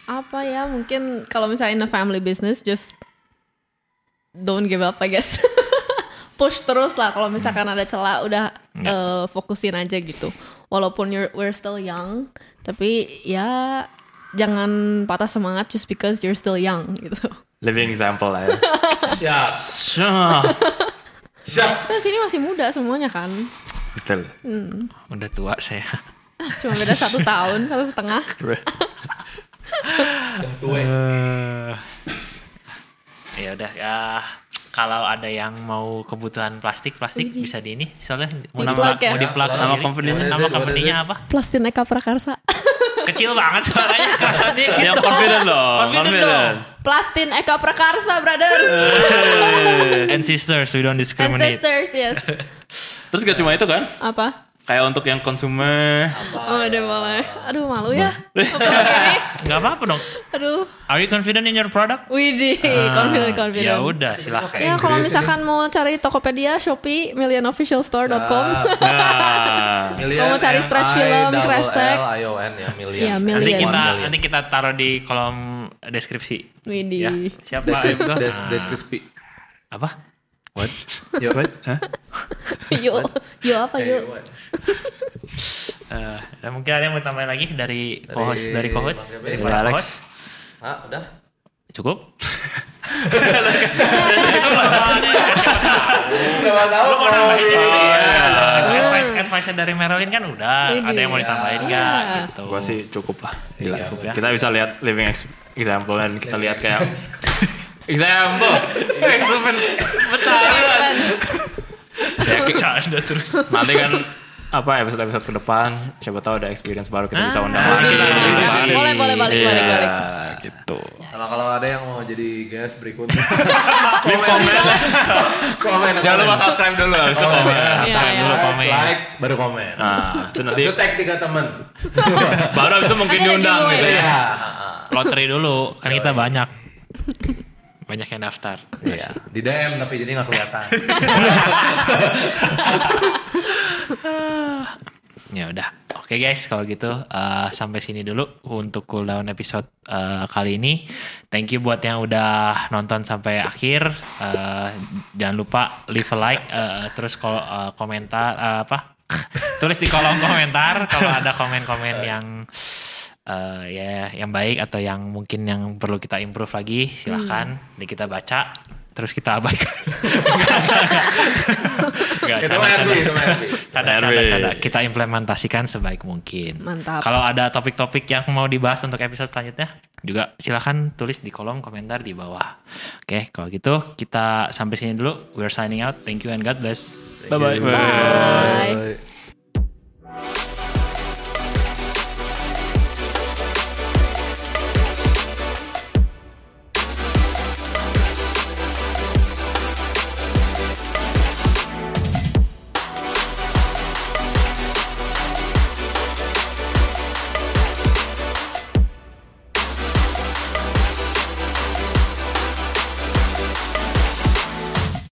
[SPEAKER 2] apa ya mungkin kalau misalnya in a family business just don't give up I guess. Push terus lah kalau misalkan ada celah udah eh, fokusin aja gitu. Walaupun you're, we're still young, tapi ya jangan patah semangat just because you're still young gitu.
[SPEAKER 4] Living example lah ya.
[SPEAKER 1] siap, siap.
[SPEAKER 2] Kita sini masih muda semuanya kan.
[SPEAKER 4] Betul.
[SPEAKER 3] Udah tua saya.
[SPEAKER 2] Cuma beda satu tahun, satu setengah.
[SPEAKER 1] Tuwe.
[SPEAKER 3] ya udah ya kalau ada yang mau kebutuhan plastik plastik
[SPEAKER 2] Widih.
[SPEAKER 3] bisa di ini soalnya mau nama
[SPEAKER 2] ya?
[SPEAKER 3] mau di plug
[SPEAKER 1] Nama
[SPEAKER 3] sendiri.
[SPEAKER 4] company-nya.
[SPEAKER 1] What is
[SPEAKER 3] nama
[SPEAKER 1] it? What is
[SPEAKER 3] company-nya
[SPEAKER 1] it?
[SPEAKER 3] apa
[SPEAKER 2] Plastin Eka Prakarsa.
[SPEAKER 3] kecil banget suaranya kerasa dikit
[SPEAKER 4] Yang confident loh.
[SPEAKER 3] Confident
[SPEAKER 4] Confident.
[SPEAKER 2] Plastin Eka Prakarsa, brothers.
[SPEAKER 3] and sisters we don't discriminate
[SPEAKER 2] Ancestors, yes.
[SPEAKER 4] Terus gak cuma itu kan?
[SPEAKER 2] Apa?
[SPEAKER 4] Kayak untuk yang consumer.
[SPEAKER 2] Oh, udah mulai. Aduh, malu ya.
[SPEAKER 3] Nggak apa-apa dong
[SPEAKER 2] Aduh,
[SPEAKER 3] are you confident in your product
[SPEAKER 2] widih, confident, confident.
[SPEAKER 3] ya udah silahkan
[SPEAKER 2] Ya, kalau misalkan mau cari Tokopedia, Shopee, millionofficialstore.com.
[SPEAKER 4] Nah.
[SPEAKER 1] Million
[SPEAKER 2] Kalau mau cari stretch film, kresek.
[SPEAKER 1] L I O N ya, million.
[SPEAKER 2] Iya,
[SPEAKER 3] nanti
[SPEAKER 2] million.
[SPEAKER 3] kita
[SPEAKER 1] Million.
[SPEAKER 3] nanti kita taruh di kolom deskripsi
[SPEAKER 2] Widih.
[SPEAKER 3] ya siapa Ah.
[SPEAKER 1] crispy.
[SPEAKER 3] apa
[SPEAKER 4] What?
[SPEAKER 1] Yo,
[SPEAKER 4] What? Hah?
[SPEAKER 2] Yuk, yuk apa
[SPEAKER 1] Hey,
[SPEAKER 2] yuk?
[SPEAKER 1] what?
[SPEAKER 3] Eh, dan mungkin ada yang mau tambahin lagi dari
[SPEAKER 1] Dari
[SPEAKER 3] co-host dari co-host dari para
[SPEAKER 4] Alex.
[SPEAKER 3] co-host
[SPEAKER 1] Ah, udah.
[SPEAKER 3] cukup
[SPEAKER 1] Siapa tahu
[SPEAKER 3] mau nambahin
[SPEAKER 1] Iya.
[SPEAKER 3] advice advice dari Marilyn kan udah
[SPEAKER 2] Ini.
[SPEAKER 3] ada yang mau ditambahin
[SPEAKER 2] Iya.
[SPEAKER 3] nggak gitu
[SPEAKER 4] Gua sih cukup lah. Gila.
[SPEAKER 1] Iya,
[SPEAKER 3] cukup ya.
[SPEAKER 4] Kita bisa lihat living ex- example dan kita lihat kayak example. Example. Bercanda. Ya,
[SPEAKER 3] Bercanda terus
[SPEAKER 4] nanti kan apa episode episode ke depan siapa tahu ada experience baru kita bisa
[SPEAKER 3] Ah,
[SPEAKER 4] undang lagi.
[SPEAKER 1] iya, iya, iya.
[SPEAKER 2] Boleh, boleh, balik,
[SPEAKER 4] Iya,
[SPEAKER 2] balik, balik.
[SPEAKER 4] gitu.
[SPEAKER 1] Kalau kalau ada yang mau jadi guest berikutnya,
[SPEAKER 4] comment.
[SPEAKER 1] komen.
[SPEAKER 4] Jangan lupa subscribe dulu habis itu
[SPEAKER 1] Oh,
[SPEAKER 4] komen.
[SPEAKER 3] subscribe dulu komen
[SPEAKER 1] Like, baru komen.
[SPEAKER 4] Nah, habis itu nanti
[SPEAKER 1] Itu tag tiga temen.
[SPEAKER 4] baru habis itu mungkin diundang gitu ya.
[SPEAKER 3] Lottery dulu kan kita banyak banyak yang daftar.
[SPEAKER 1] Iya. Di DM tapi jadi nggak kelihatan.
[SPEAKER 3] ya udah. Oke guys kalau gitu eh, sampai sini dulu untuk cooldown episode eh, kali ini. Thank you buat yang udah nonton sampai akhir. Eh, jangan lupa leave a like eh, terus kalau eh, komentar eh, apa? Tulis di kolom komentar kalau ada komen-komen yang eh, ya yang baik atau yang mungkin yang perlu kita improve lagi silahkan nanti kita baca terus kita abaikan
[SPEAKER 1] Itu. RB, itu RB.
[SPEAKER 3] Canda, canda, canda. Kita implementasikan sebaik mungkin.
[SPEAKER 2] Mantap.
[SPEAKER 3] Kalau ada topik-topik yang mau dibahas untuk episode selanjutnya, juga silahkan tulis di kolom komentar di bawah. Oke, kalau gitu kita sampai sini dulu. We're signing out. Thank you and God bless. Bye-bye.
[SPEAKER 2] Bye.
[SPEAKER 1] Bye.